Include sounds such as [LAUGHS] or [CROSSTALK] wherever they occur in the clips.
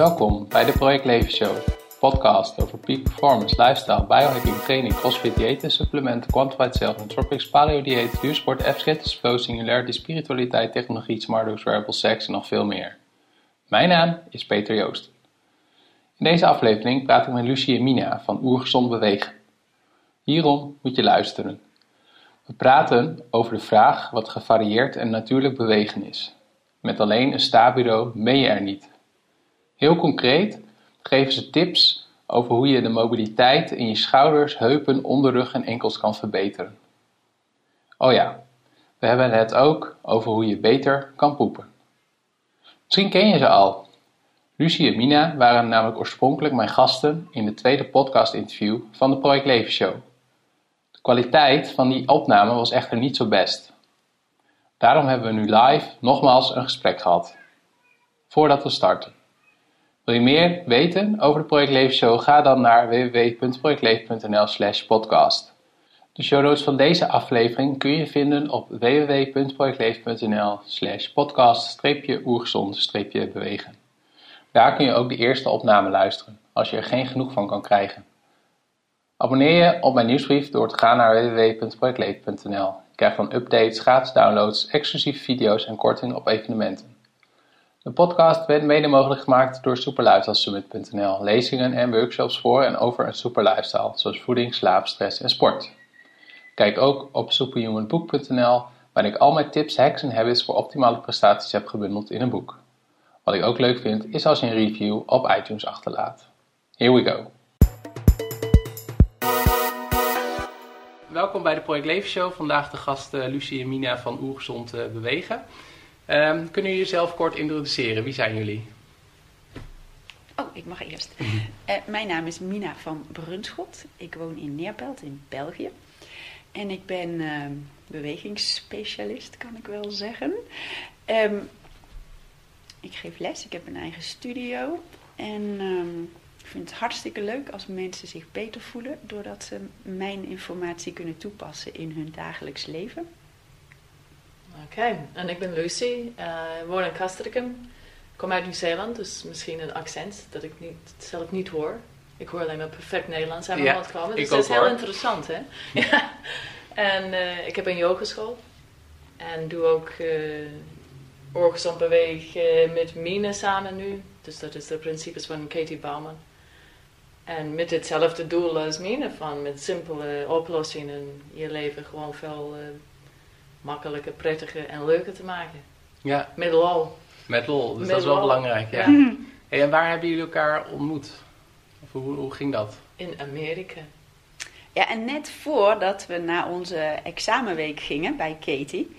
Welkom bij de Project Leven Show, podcast over peak performance, lifestyle, biohacking, training, crossfit, diëten, supplementen, quantified self, nootropics, paleo dieet, duursport, F-schritt, flow, singularity, spiritualiteit, technologie, smart wearable, seks en nog veel meer. Mijn naam is Peter Joost. In deze aflevering praat ik met Lucie en Mina van Oergezond Bewegen. Hierom moet je luisteren. We praten over de vraag wat gevarieerd en natuurlijk bewegen is. Met alleen een sta-bureau ben je er niet. Heel concreet geven ze tips over hoe je de mobiliteit in je schouders, heupen, onderrug en enkels kan verbeteren. Oh ja, we hebben het ook over hoe je beter kan poepen. Misschien ken je ze al. Lucie en Mina waren namelijk oorspronkelijk mijn gasten in de tweede podcast-interview van de Project Leven Show. De kwaliteit van die opname was echter niet zo best. Daarom hebben we nu live nogmaals een gesprek gehad. Voordat we starten. Wil je meer weten over de Project Leven Show? Ga dan naar www.projectleven.nl slash podcast. De show notes van deze aflevering kun je vinden op www.projectleven.nl slash podcast-oergezond-bewegen. Daar kun je ook de eerste opname luisteren, als je er geen genoeg van kan krijgen. Abonneer je op mijn nieuwsbrief door te gaan naar www.projectleven.nl. Je krijgt dan updates, gratis downloads, exclusieve video's en korting op evenementen. De podcast werd mede mogelijk gemaakt door superlifestylesummit.nl. Lezingen en workshops voor en over een super lifestyle, zoals voeding, slaap, stress en sport. Kijk ook op superhumanbook.nl, waar ik al mijn tips, hacks en habits voor optimale prestaties heb gebundeld in een boek. Wat ik ook leuk vind, is als je een review op iTunes achterlaat. Here we go. Welkom bij de Project Leven Show. Vandaag de gasten Lucie en Mina van Oergezond Bewegen. Um, kunnen jullie jezelf kort introduceren? Wie zijn jullie? Oh, ik mag eerst. uh, mijn naam is Mina van Brunschot. Ik woon in Neerpelt in België. En ik ben uh, bewegingsspecialist, kan ik wel zeggen. Um, ik geef les, ik heb een eigen studio. En ik vind het hartstikke leuk als mensen zich beter voelen doordat ze mijn informatie kunnen toepassen in hun dagelijks leven. Oké, en ik ben Lucy. Uh, woon in Castricum. Ik kom uit Nieuw-Zeeland, dus misschien een accent dat ik niet, zelf niet hoor. Ik hoor alleen maar perfect Nederlands aan mijn mond komen. Dus dat is heel interessant, hè? [LAUGHS] ja. En uh, ik heb een yogeschool. En doe ook uh, orgezond bewegen met Mine samen nu. Dus dat is de principes van Katie Bauman. En met hetzelfde doel als Mine, van met simpele oplossingen je leven gewoon veel makkelijker, prettiger en leuker te maken. Ja. Met lol. Met lol, dus dat is wel belangrijk. Ja. ja. Hey, en waar hebben jullie elkaar ontmoet? Of hoe, hoe ging dat? In Amerika. Ja, en net voordat we naar onze examenweek gingen bij Katie,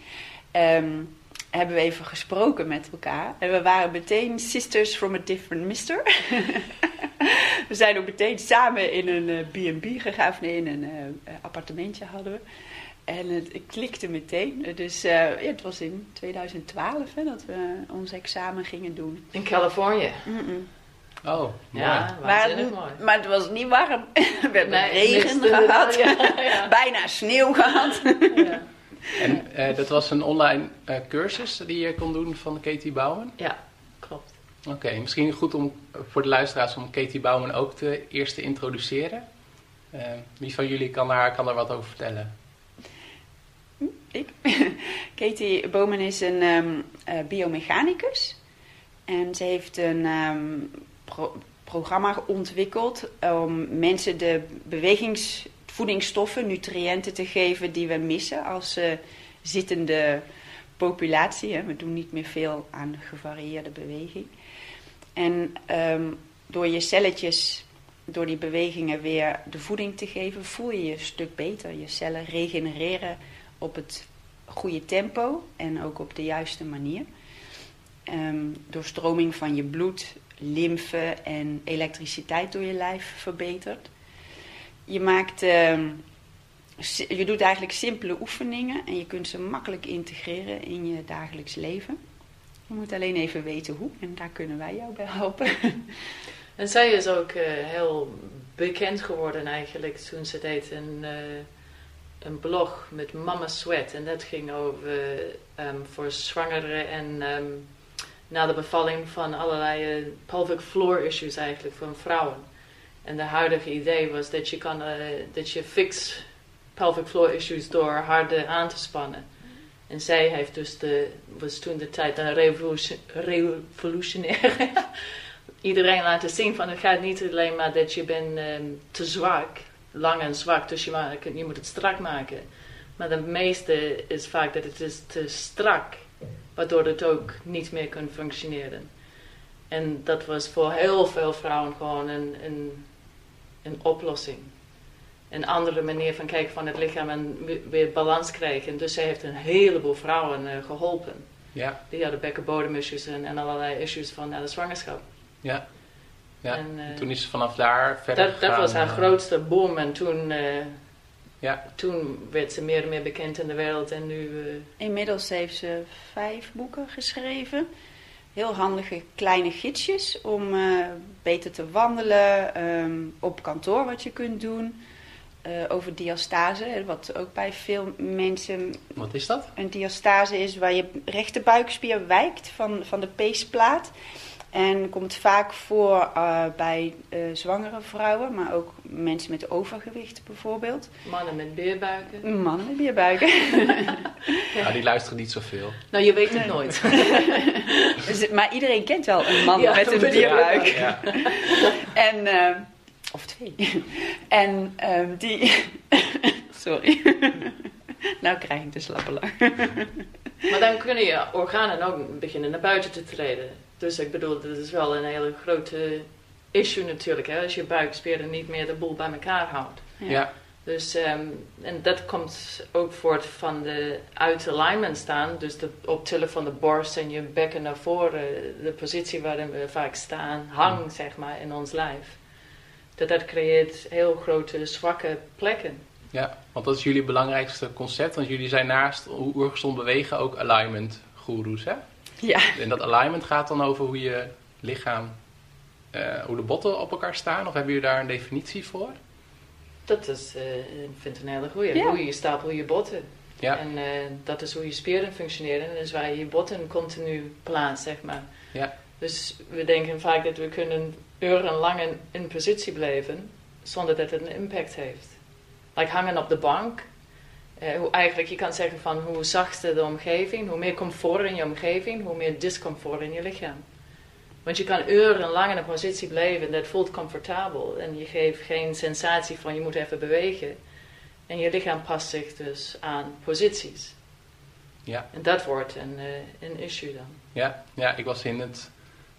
um, hebben we even gesproken met elkaar. En we waren meteen sisters from a different mister. [LAUGHS] we zijn ook meteen samen in een B&B uh, gegaan, of nee, in een uh, appartementje hadden we. En het, klikte meteen. Dus uh, ja, het was in 2012 hè, dat we ons examen gingen doen. In Californië? Mm -mm. Oh, mooi. Ja, maar, mooi. maar het was niet warm. [LAUGHS] We hebben nee, regen gehad. [LAUGHS] Ja, ja. [LAUGHS] Bijna sneeuw gehad. Ja. En uh, dat was een online uh, cursus die je kon doen van Katie Bouwen? Ja, klopt. Oké, okay, misschien goed om voor de luisteraars om Katie Bouwen ook te, eerst te introduceren. wie van jullie kan daar, kan daar wat over vertellen? Ik. [LAUGHS] Katie Bomen is een um, uh, biomechanicus. En ze heeft een pro programma ontwikkeld om mensen de bewegingsvoedingsstoffen, nutriënten te geven die we missen als uh, zittende populatie. Hè. We doen niet meer veel aan gevarieerde beweging. En um, door je celletjes, door die bewegingen weer de voeding te geven, voel je je een stuk beter. Je cellen regenereren op het goede tempo en ook op de juiste manier. Um, doorstroming van je bloed, lymfe en elektriciteit door je lijf verbetert. Je, maakt, um, je doet eigenlijk simpele oefeningen en je kunt ze makkelijk integreren in je dagelijks leven. Je moet alleen even weten hoe en daar kunnen wij jou bij helpen. En zij is ook uh, heel bekend geworden eigenlijk toen ze deed een... Uh een blog met Mama Sweat. En dat ging over um, voor zwangere en um, na de bevalling van allerlei eh, pelvic floor issues eigenlijk van vrouwen. En de huidige idee was dat je, kan, eh, dat je fix pelvic floor issues door harder aan te spannen. En zij heeft dus de, was toen de tijd een revolution, revolutionaire. [LAUGHS] Iedereen laten zien van het gaat niet alleen maar dat je bent ehm, te zwak, lang en zwak, dus je, maakt, je moet het strak maken. Maar de meeste is vaak dat het is te strak, waardoor het ook niet meer kan functioneren. En dat was voor heel veel vrouwen gewoon een, een, een oplossing. Een andere manier van kijken van het lichaam en weer balans krijgen. Dus zij heeft een heleboel vrouwen uh, geholpen. Ja. Die hadden bekkenbodemissues en, en allerlei issues van na de zwangerschap. Ja. Ja, En, eh, toen is ze vanaf daar verder Dat, gegaan. dat was haar eh, grootste boom en toen, eh, Ja, toen werd ze meer en meer bekend in de wereld en nu... eh, Inmiddels heeft ze vijf boeken geschreven. Heel handige kleine gidsjes om eh, beter te wandelen. ehm, op kantoor wat je kunt doen. eh, over diastase, hè, wat ook bij veel mensen wat is dat? een diastase is waar je rechterbuikspier wijkt van, van de peesplaat. En komt vaak voor eh, bij eh, zwangere vrouwen, maar ook mensen met overgewicht bijvoorbeeld. mannen met beerbuiken. Mannen met bierbuiken. [LAUGHS] Ja, die luisteren niet zoveel. Nou, je weet het nooit. [LAUGHS] Dus, maar iedereen kent wel een man Ja, met een bierbuik. Ja, [LAUGHS] En, eh, of twee. En ehm, die... Sorry. nou krijg ik de slappe lach. Maar dan kunnen je organen ook beginnen naar buiten te treden. Dus ik bedoel, dat is wel een hele grote issue natuurlijk. Hè? Als je buikspieren niet meer de boel bij elkaar houdt. ja. Dus, ehm, en dat komt ook voort van de uit alignment staan. Dus de optillen van de borst en je bekken naar voren. De positie waarin we vaak staan, hang zeg maar in ons lijf. Dat dat creëert heel grote zwakke plekken. Ja, want dat is jullie belangrijkste concept. Want jullie zijn naast hoe oergezond bewegen ook alignment goeroes, hè? Ja. En dat alignment gaat dan over hoe je lichaam, eh, hoe de botten op elkaar staan? Of hebben jullie daar een definitie voor? Dat is, eh, ik vind het een hele goeie. Ja. Hoe je stapel je botten. Ja, En eh, dat is hoe je spieren functioneren. En dat is waar je je botten continu plaatst, zeg maar. Ja. Dus we denken vaak dat we kunnen urenlang in, in positie blijven zonder dat het een impact heeft. Like hangen op de bank. Eh, hoe eigenlijk, je kan zeggen van hoe zachter de omgeving, hoe meer comfort in je omgeving, hoe meer discomfort in je lichaam. Want je kan urenlang in een positie blijven en dat voelt comfortabel. En je geeft geen sensatie van je moet even bewegen. En je lichaam past zich dus aan posities. Ja. En dat wordt een, eh, een issue dan. ja, ja, ik was in het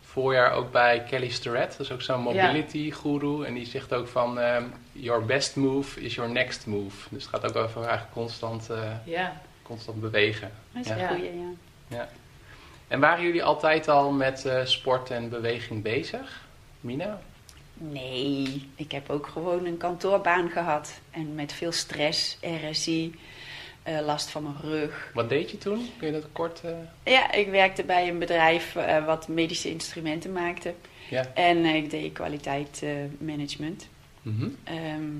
voorjaar ook bij Kelly Starrett. Dat is ook zo'n mobility guru. En die zegt ook van, ehm, your best move is your next move. Dus het gaat ook over eigenlijk constant, eh, Ja. constant bewegen. Dat is Ja. een goeie, ja. En waren jullie altijd al met eh, sport en beweging bezig? Mina? Nee, ik heb ook gewoon een kantoorbaan gehad. En met veel stress, RSI, eh, last van mijn rug. Wat deed je toen? Kun je dat kort... eh, Ja, ik werkte bij een bedrijf eh, wat medische instrumenten maakte. Ja. En eh, ik deed kwaliteitsmanagement. Mhm. Ehm,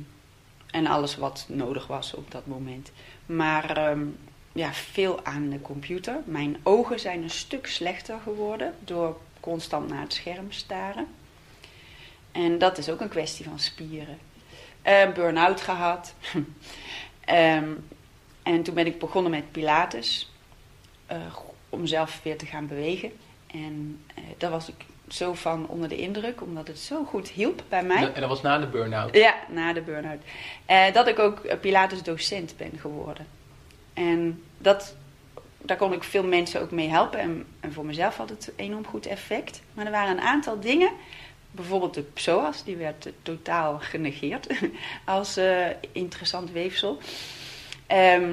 en alles wat nodig was op dat moment. Maar ehm, ja, veel aan de computer. Mijn ogen zijn een stuk slechter geworden door constant naar het scherm staren. En dat is ook een kwestie van spieren. Eh, Burn-out gehad. [LAUGHS] En toen ben ik begonnen met Pilates. eh, om zelf weer te gaan bewegen. En eh, daar was ik zo van onder de indruk, omdat het zo goed hielp bij mij. En dat was na de burn-out? Ja, na de burn-out. Eh, dat ik ook eh, Pilates docent ben geworden. En dat, daar kon ik veel mensen ook mee helpen. En, en voor mezelf had het enorm goed effect. Maar er waren een aantal dingen. Bijvoorbeeld de psoas, die werd totaal genegeerd [LAUGHS] als eh, interessant weefsel. Ehm,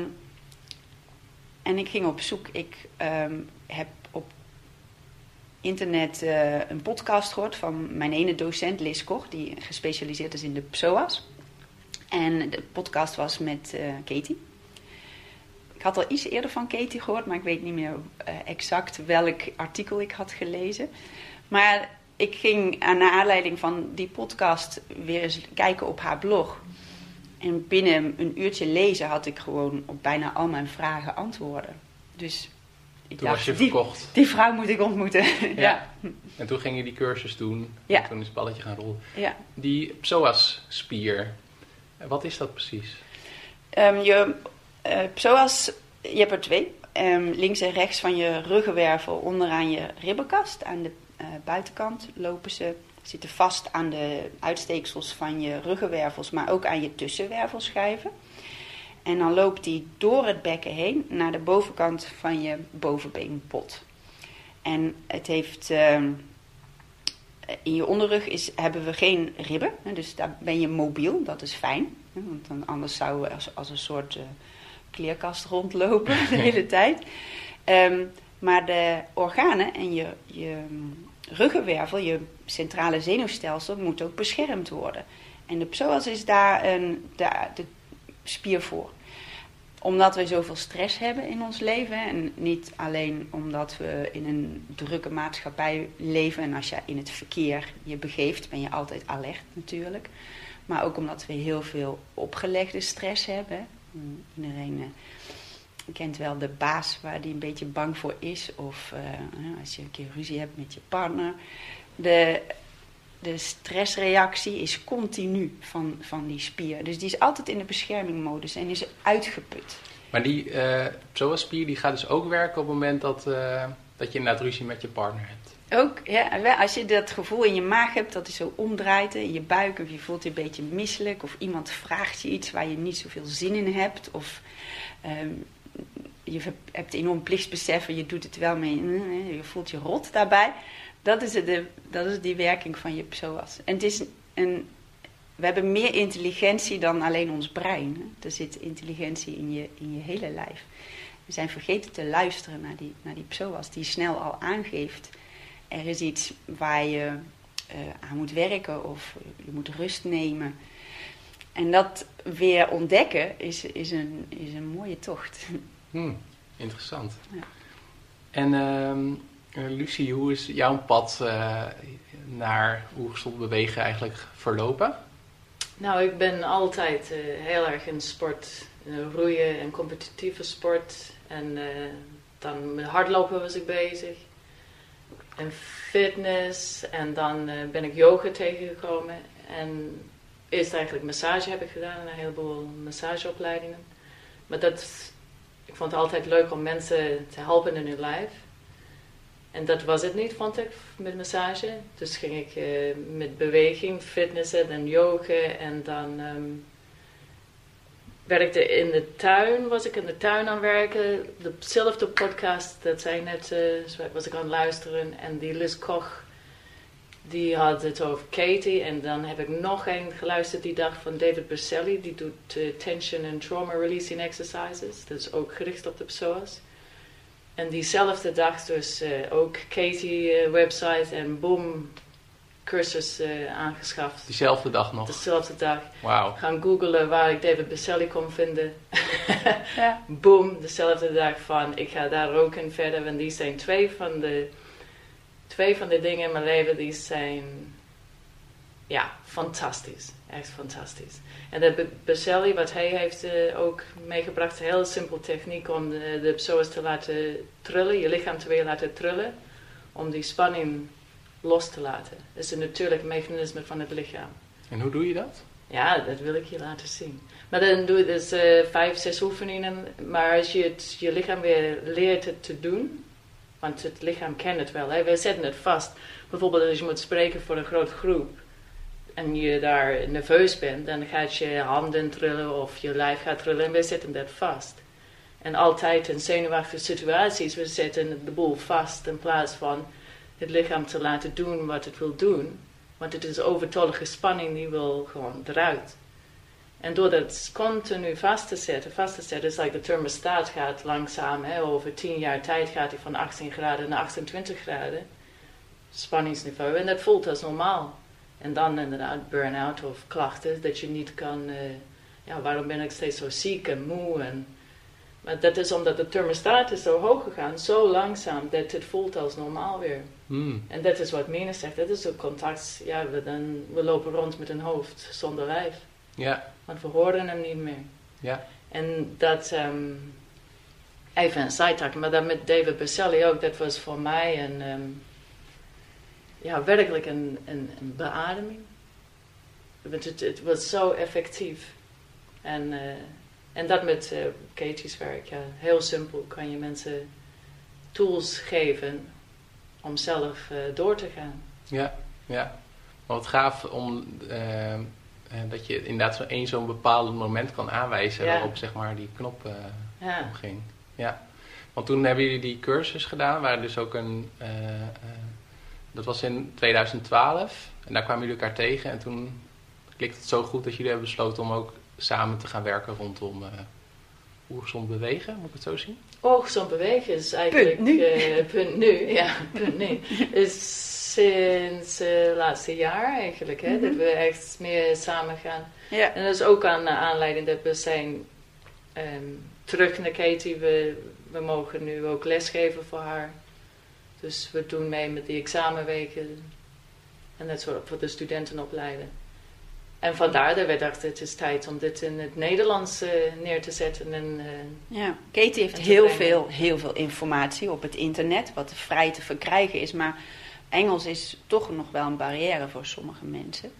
en ik ging op zoek. Ik ehm, heb internet eh, een podcast gehoord van mijn ene docent, Liz Koch, die gespecialiseerd is in de psoas. En de podcast was met eh, Katie. Ik had al iets eerder van Katie gehoord, maar ik weet niet meer eh, exact welk artikel ik had gelezen. Maar ik ging aan naar aanleiding van die podcast weer eens kijken op haar blog. En binnen een uurtje lezen had ik gewoon op bijna al mijn vragen antwoorden. Dus ik Toen dacht, was je die, verkocht. die vrouw moet ik ontmoeten. ja. [LAUGHS] En toen ging je die cursus doen. Ja. En toen is het balletje gaan rollen. ja. Die psoasspier, wat is dat precies? Ehm, je, eh, zoals, je hebt er twee. Ehm, links en rechts van je ruggenwervel onderaan je ribbenkast. Aan de eh, buitenkant lopen ze, zitten vast aan de uitsteeksels van je ruggenwervels, maar ook aan je tussenwervelschijven. En dan loopt die door het bekken heen naar de bovenkant van je bovenbeenpot. En het heeft... ehm, in je onderrug is, hebben we geen ribben, dus daar ben je mobiel, dat is fijn. Want dan, anders zou we als, als een soort eh, kleerkast rondlopen de [LAUGHS] hele tijd. Ehm, maar de organen en je, je ruggenwervel, je centrale zenuwstelsel, moet ook beschermd worden. En de psoas is daar een, de, de spier voor omdat we zoveel stress hebben in ons leven. En niet alleen omdat we in een drukke maatschappij leven. En als je in het verkeer je begeeft, ben je altijd alert natuurlijk. Maar ook omdat we heel veel opgelegde stress hebben. Iedereen eh, kent wel de baas waar die een beetje bang voor is. Of eh, als je een keer ruzie hebt met je partner. De, de stressreactie is continu van, van die spier. Dus die is altijd in de beschermingmodus en is uitgeput. Maar die uh, psoaspier die gaat dus ook werken op het moment dat, eh, dat je inderdaad ruzie met je partner hebt. Ook, ja, als je dat gevoel in je maag hebt dat hij zo omdraait in je buik, of je voelt je een beetje misselijk, of iemand vraagt je iets waar je niet zoveel zin in hebt, of ehm, je hebt enorm plichtsbesef en je doet het wel mee, je voelt je rot daarbij. Dat is, de, dat is die werking van je psoas. En het is een, we hebben meer intelligentie dan alleen ons brein. Hè? Er zit intelligentie in je, in je hele lijf. We zijn vergeten te luisteren naar die, naar die psoas, die snel al aangeeft. Er is iets waar je uh, aan moet werken of je moet rust nemen. En dat weer ontdekken is, is, een, is een mooie tocht. Hmm, interessant. Ja. En uh, Lucie, hoe is jouw pad uh, naar hoe gezond bewegen eigenlijk verlopen? Nou, ik ben altijd uh, heel erg in sport. In roeien en competitieve sport. En uh, dan met hardlopen was ik bezig. En fitness. En dan ben ik yoga tegengekomen. En eerst eigenlijk massage heb ik gedaan. Een heleboel massageopleidingen. Maar dat, ik vond het altijd leuk om mensen te helpen in hun lijf. En dat was het niet, vond ik, met massage. Dus ging ik uh, met beweging, fitnessen en yoga. En dan um, werkte in de tuin, was ik in de tuin aan werken. Dezelfde podcast, dat zei net, uh, was ik aan het luisteren. En die Liz Koch, die had het over Katie. En dan heb ik nog een geluisterd die dag van David Berselli. Die doet uh, tension and trauma releasing exercises. Dat is ook gericht op de psoas. En diezelfde dag dus uh, ook Katie uh, website en boom cursus uh, aangeschaft. Diezelfde dag nog? Dezelfde dag. Wauw. Gaan googlen waar ik David Baselli kon vinden. [LAUGHS] ja. Boom, dezelfde dag van ik ga daar ook in verder. Want die zijn twee van de, twee van de dingen in mijn leven die zijn ja, fantastisch. Echt fantastisch. En de Baselli, wat hij heeft uh, ook meegebracht, een heel simpel techniek om de, de psoas te laten trillen, je lichaam te weer laten trillen, om die spanning los te laten. Dat is een natuurlijk mechanisme van het lichaam. En hoe doe je dat? Ja, dat wil ik je laten zien. Maar dan doe je dus uh, vijf, zes oefeningen. Maar als je het, je lichaam weer leert het te doen, want het lichaam kent het wel. Hè? We zetten het vast. Bijvoorbeeld als je moet spreken voor een grote groep en je daar nerveus bent, dan gaat je handen trillen of je lijf gaat trillen en we zetten dat vast. En altijd in zenuwachtige situaties, we zetten de boel vast in plaats van het lichaam te laten doen wat het wil doen. Want het is overtollige spanning die wil gewoon eruit. En door dat continu vast te zetten, vast te zetten, is like de thermostaat gaat langzaam, hè, over 10 jaar tijd gaat hij van 18 graden naar 28 graden. Spanningsniveau. En dat voelt als normaal. En dan inderdaad burn-out of klachten, dat je niet kan, uh, ja, waarom ben ik steeds zo ziek en moe? En, maar dat is omdat de thermostaat is zo hoog gegaan, zo langzaam, dat het voelt als normaal weer. Mm. En dat is wat Mene zegt, dat is ook contact, ja, we, dan, we lopen rond met een hoofd zonder lijf. Ja. Want we horen hem niet meer. Ja. En dat, um, even een. Maar dan met David Baselli ook, dat was voor mij een, ehm, ja, werkelijk een, een, een beademing. Want het, het was zo effectief. En, uh, en dat met uh, Katie's werk, ja, heel simpel kan je mensen tools geven om zelf uh, door te gaan. Ja, ja. Maar wat gaaf om dat je inderdaad zo één zo'n bepaald moment kan aanwijzen ja. waarop zeg maar die knop ja. omging. Ja. Want toen hebben jullie die cursus gedaan, waar dus ook een dat was in 2012 en daar kwamen jullie elkaar tegen en toen klikte het zo goed dat jullie hebben besloten om ook samen te gaan werken rondom uh, bewegen, moet ik het zo zien? Ongezond bewegen is eigenlijk punt nu, uh, punt nu ja, punt nu. Is sinds het uh, laatste jaar eigenlijk, hè, mm -hmm. dat we echt meer samen gaan. Ja. En dat is ook aan aanleiding dat we zijn um, terug naar Katie, we, we mogen nu ook lesgeven voor haar. Dus we doen mee met die examenweken en dat soort voor de studenten opleiden. En vandaar dat wij dachten, het is tijd om dit in het Nederlands uh, neer te zetten. En, uh, ja, Katie heeft heel veel, heel veel informatie op het internet, wat vrij te verkrijgen is. Maar Engels is toch nog wel een barrière voor sommige mensen.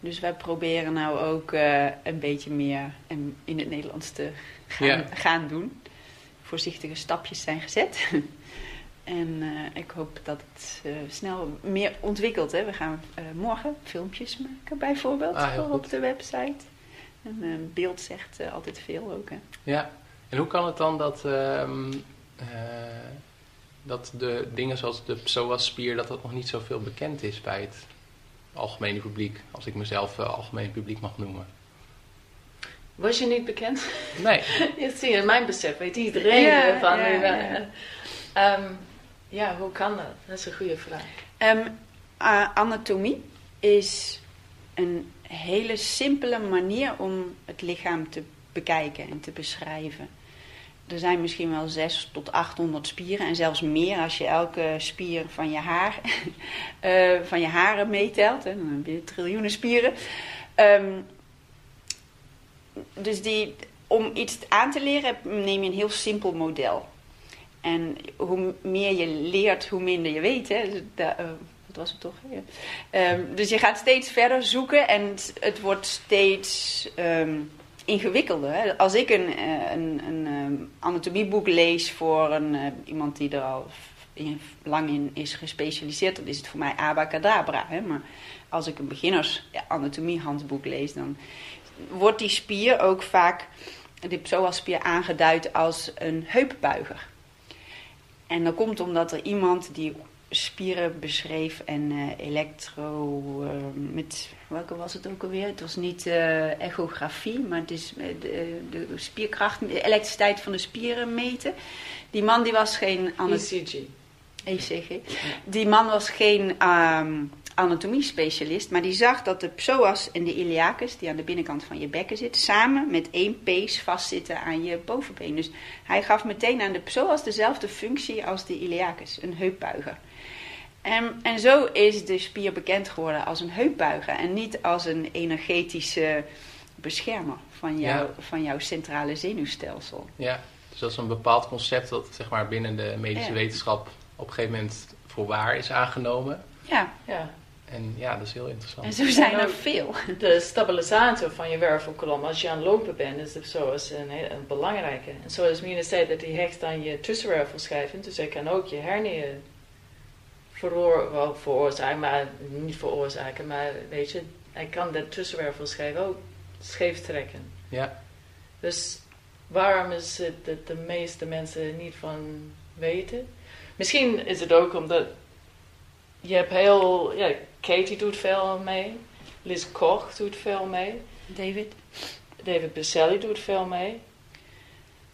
Dus wij proberen nou ook uh, een beetje meer in het Nederlands te gaan, ja. gaan doen. Voorzichtige stapjes zijn gezet. [LAUGHS] En uh, ik hoop dat het uh, snel meer ontwikkelt. Hè. We gaan uh, morgen filmpjes maken bijvoorbeeld ah, voor op de website. En beeld zegt altijd veel ook. Hè. Ja, en hoe kan het dan dat, ehm, dat de dingen zoals de psoas-spier... dat dat nog niet zoveel bekend is bij het algemene publiek? Als ik mezelf algemeen publiek mag noemen. Was je niet bekend? Nee. [LAUGHS] je ziet, in mijn besef weet iedereen ja, van... Ja, ja. Um, ja, hoe kan dat? Dat is een goede vraag. Um, anatomie is een hele simpele manier om het lichaam te bekijken en te beschrijven. Er zijn misschien wel 6 tot 800 spieren en zelfs meer als je elke spier van je haar, uh, [LAUGHS] van je haren meetelt. Dan heb je triljoenen spieren. Um, dus die, om iets aan te leren neem je een heel simpel model. En hoe meer je leert, hoe minder je weet. Hè? Dus dat, wat was het toch? Um, dus je gaat steeds verder zoeken en het, wordt steeds um, ingewikkelder. Hè? Als ik een, uh, een, een um, anatomieboek lees voor een, uh, iemand die er al in, lang in is gespecialiseerd, dan is het voor mij abacadabra. Hè? Maar als ik een beginners anatomiehandboek lees, dan wordt die spier ook vaak, de psoas-spier, aangeduid als een heupbuiger. En dat komt omdat er iemand die spieren beschreef en uh, elektro... Uh, met, welke was het ook alweer? Het was niet uh, echografie, maar het is de, de, spierkracht, de elektriciteit van de spieren meten. Die man die was geen... ECG. ECG. Die man was geen... Um, anatomie-specialist, maar die zag dat de psoas en de iliacus, die aan de binnenkant van je bekken zit, samen met één pees vastzitten aan je bovenbeen. Dus hij gaf meteen aan de psoas dezelfde functie als de iliacus, een heupbuiger. En, en zo is de spier bekend geworden als een heupbuiger en niet als een energetische beschermer van, jou, van jouw centrale zenuwstelsel. Ja, dus dat is een bepaald concept dat zeg maar, binnen de medische wetenschap op een gegeven moment voor waar is aangenomen. Ja. ja. En ja, dat is heel interessant. En zo zijn er veel. De stabilisator van je wervelkolom, als je aan het lopen bent, is dat zo een, een belangrijke. En zoals Mina zei, dat die hecht aan je tussenwervelschijven, dus hij kan ook je hernieën veroor, veroorzaken, maar niet veroorzaken, maar weet je, hij kan de tussenwervelschijf ook scheef trekken. Ja. Dus waarom is het dat de meeste mensen niet van weten? Misschien is het ook omdat je hebt heel, ja, Katie doet veel mee. Liz Koch doet veel mee. David. David Baselli doet veel mee.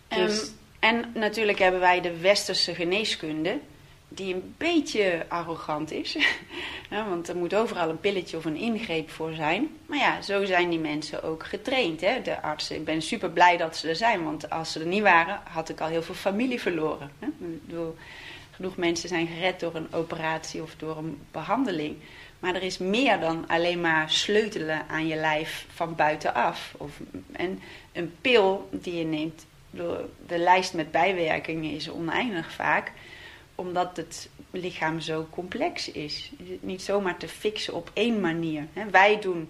Dus... Um, en natuurlijk hebben wij de westerse geneeskunde, die een beetje arrogant is. ja, [LAUGHS] want er moet overal een pilletje of een ingreep voor zijn. Maar ja, zo zijn die mensen ook getraind, hè? de artsen. Ik ben super blij dat ze er zijn, want als ze er niet waren, had ik al heel veel familie verloren. Hè? Ik bedoel, genoeg mensen zijn gered door een operatie of door een behandeling. Maar er is meer dan alleen maar sleutelen aan je lijf van buitenaf. Of, en een pil die je neemt De lijst met bijwerkingen is oneindig vaak, omdat het lichaam zo complex is. Niet zomaar te fixen op één manier. Wij doen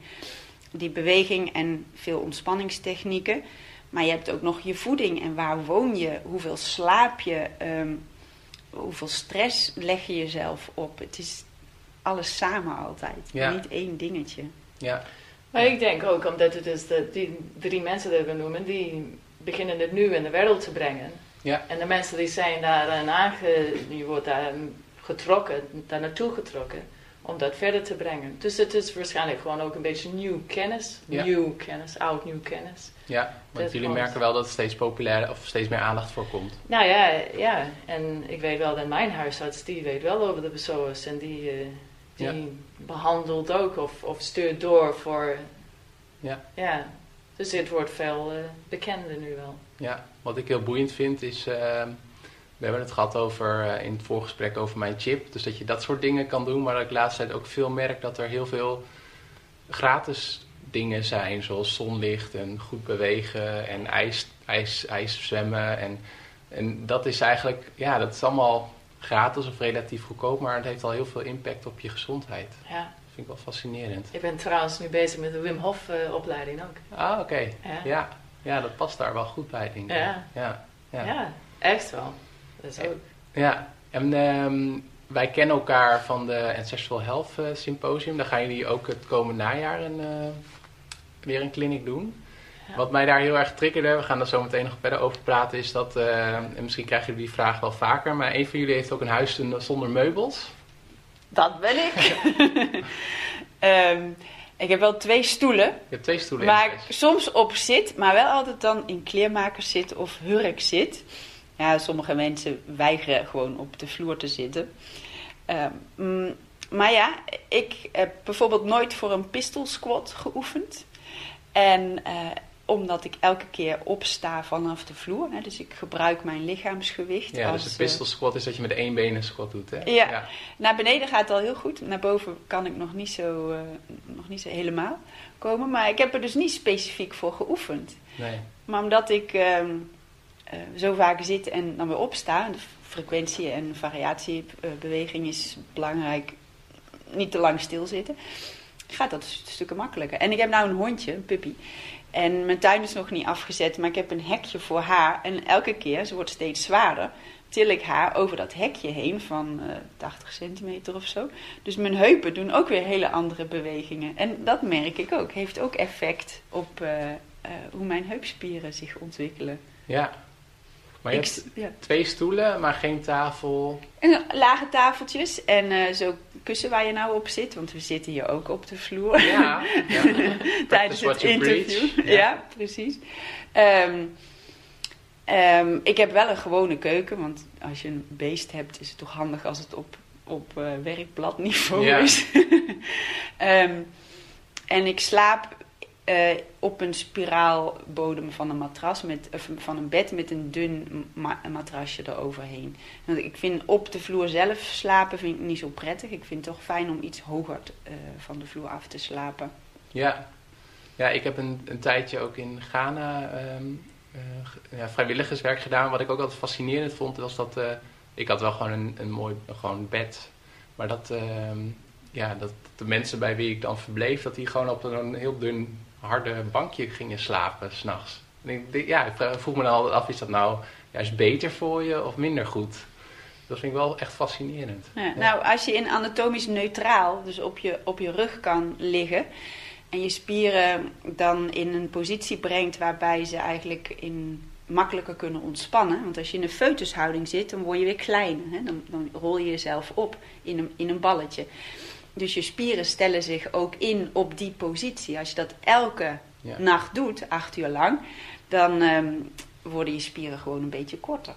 die beweging en veel ontspanningstechnieken. Maar je hebt ook nog je voeding en waar woon je, hoeveel slaap je, ehm, hoeveel stress leg je jezelf op. Het is alles samen altijd, niet één dingetje. Ja. Maar ik denk ook omdat het is de, die drie mensen die we noemen, die beginnen het nu in de wereld te brengen. Ja. En de mensen die zijn daar aange, die wordt daar getrokken, daar naartoe getrokken om dat verder te brengen. Dus het is waarschijnlijk gewoon ook een beetje nieuw kennis. Nieuw kennis, oud nieuw kennis. Ja, want jullie merken wel dat het steeds populairder of steeds meer aandacht voor komt. Nou ja, ja. En ik weet wel dat mijn huisarts, die weet wel over de BSO's en die, uh, die behandelt ook of, of stuurt door voor... Ja. Ja, dus dit wordt veel uh, bekender nu wel. Ja, wat ik heel boeiend vind is... Uh, we hebben het gehad over, uh, in het voorgesprek over mijn chip. Dus dat je dat soort dingen kan doen. Maar dat ik de laatste tijd ook veel merk dat er heel veel gratis dingen zijn. Zoals zonlicht en goed bewegen en ijs, ijs, ijs zwemmen. En, en dat is eigenlijk, ja, dat is allemaal gratis of relatief goedkoop. Maar het heeft al heel veel impact op je gezondheid. Ja. Dat vind ik wel fascinerend. Ik ben trouwens nu bezig met de Wim Hof uh, opleiding ook. Ah, oké. Ja. ja. Ja. dat past daar wel goed bij, denk ik. Ja, ja. ja. ja echt wel. Ja, en ehm, wij kennen elkaar van de Ancestral Health uh, Symposium. Daar gaan jullie ook het komende najaar een, uh, weer een clinic doen. Wat mij daar heel erg triggerde, we gaan er zo meteen nog verder over praten, is dat, uh, en misschien krijgen jullie die vraag wel vaker, maar een van jullie heeft ook een huis zonder meubels. Dat ben ik. um, [LAUGHS] [LAUGHS] ik heb wel twee stoelen. Je hebt twee stoelen. Waar ik soms op zit, maar wel altijd dan in kleermakers zit of hurk zit. Ja, sommige mensen weigeren gewoon op de vloer te zitten. Ehm, mm, maar ja, ik heb bijvoorbeeld nooit voor een pistol squat geoefend. En uh, omdat ik elke keer opsta vanaf de vloer. Hè, dus ik gebruik mijn lichaamsgewicht. Ja, dus de pistol eh, squat is dat je met één been een squat doet, hè? Ja. ja. Naar beneden gaat het al heel goed. Naar boven kan ik nog niet zo, uh, nog niet zo helemaal komen. Maar ik heb er dus niet specifiek voor geoefend. Nee. Maar omdat ik... Uh, uh, zo vaak zit en dan weer opstaan. De frequentie en variatiebeweging is belangrijk. Niet te lang stilzitten. Gaat dat stukken makkelijker. En ik heb nou een hondje, een puppy. En mijn tuin is nog niet afgezet, maar ik heb een hekje voor haar. En elke keer, ze wordt steeds zwaarder, til ik haar over dat hekje heen van uh, 80 centimeter of zo. Dus mijn heupen doen ook weer hele andere bewegingen. En dat merk ik ook. Heeft ook effect op uh, uh, hoe mijn heupspieren zich ontwikkelen. Ja, maar je hebt twee stoelen, maar geen tafel. En lage tafeltjes en uh, zo kussen waar je nou op zit, want we zitten hier ook op de vloer. Ja, ja. [LAUGHS] tijdens het interview. Ja. precies. Um, um, ik heb wel een gewone keuken, want als je een beest hebt, is het toch handig als het op, op uh, werkbladniveau is. um, [LAUGHS] en ik slaap uh, op een spiraalbodem van een matras met, van een bed met een dun ma matrasje eroverheen. Want ik vind op de vloer zelf slapen vind ik niet zo prettig. Ik vind het toch fijn om iets hoger uh, van de vloer af te slapen. Ja, ja ik heb een, een tijdje ook in Ghana um, uh, ja, vrijwilligerswerk gedaan. Wat ik ook altijd fascinerend vond, was dat ik had wel gewoon een, een mooi gewoon bed. Maar dat, ehm, ja, dat de mensen bij wie ik dan verbleef, dat die gewoon op een heel dun harde bankje gingen slapen s'nachts. Ja, ik vroeg me dan altijd af, is dat nou juist beter voor je of minder goed? Dat vind ik wel echt fascinerend. Ja, Nou, als je in anatomisch neutraal, dus op je, op je rug kan liggen... en je spieren dan in een positie brengt waarbij ze eigenlijk in makkelijker kunnen ontspannen. Want als je in een foetushouding zit, dan word je weer kleiner. Hè? Dan, dan rol je jezelf op in een, in een balletje. Dus je spieren stellen zich ook in op die positie. Als je dat elke nacht doet, acht uur lang, dan ehm, worden je spieren gewoon een beetje korter.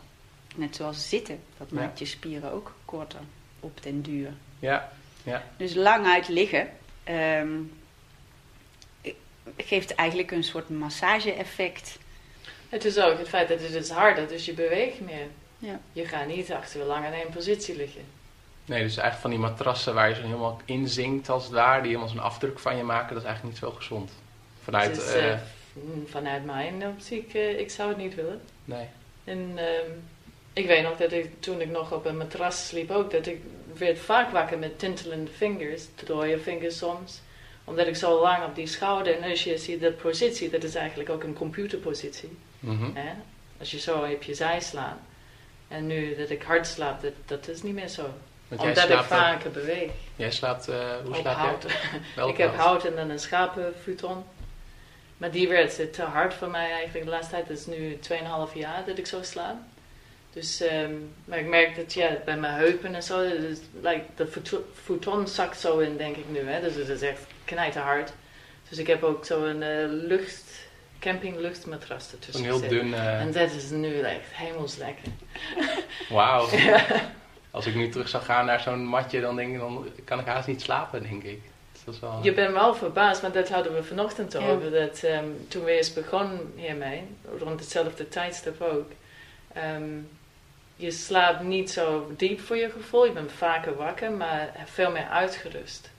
Net zoals zitten, dat maakt je spieren ook korter op den duur. Ja, ja. Dus lang uit liggen um, geeft eigenlijk een soort massage-effect. Het is ook het feit dat het is harder, dus je beweegt meer. Ja. Je gaat niet acht uur lang in één positie liggen. Nee, dus eigenlijk van die matrassen waar je zo helemaal in zinkt als het ware, die helemaal zo'n afdruk van je maken, dat is eigenlijk niet zo gezond. Vanuit, is uh, mm, vanuit mijn optiek, uh, ik zou het niet willen. Nee. En ehm, ik weet nog dat ik, toen ik nog op een matras sliep ook, dat ik werd vaak wakker met tintelende vingers, dode vingers soms. Omdat ik zo lang op die schouder, en als je ziet dat positie, dat is eigenlijk ook een computerpositie. Mhm. Hè? Als je zo op je zij slaat. En nu dat ik hard slaap, dat, dat is niet meer zo. Want Omdat ik slaapt vaker beweeg. Jij slaapt, eh, hoe slaap hout. [LAUGHS] jij? Ik heb hout. en dan een schapenfuton. Maar die werd te hard voor mij eigenlijk de laatste tijd. Is nu 2,5 jaar dat ik zo slaap. Dus, ehm, maar ik merk dat ja, bij mijn heupen en zo, dus, like, dat futo- futon zakt zo in, denk ik nu. Hè? Dus het is echt knijterhard. Dus ik heb ook zo'n eh lucht, campingluchtmatras ertussen Een heel dun... eh, En dat is nu echt hemelslekker. Wauw. [LAUGHS] [LAUGHS] Als ik nu terug zou gaan naar zo'n matje, dan denk ik, dan kan ik haast niet slapen, denk ik. Dus dat is wel... Je bent wel verbaasd, want dat hadden we vanochtend Ja. over. Dat ehm, toen we eerst begonnen hiermee, rond hetzelfde tijdstip ook. ehm, je slaapt niet zo diep voor je gevoel. Je bent vaker wakker, maar veel meer uitgerust.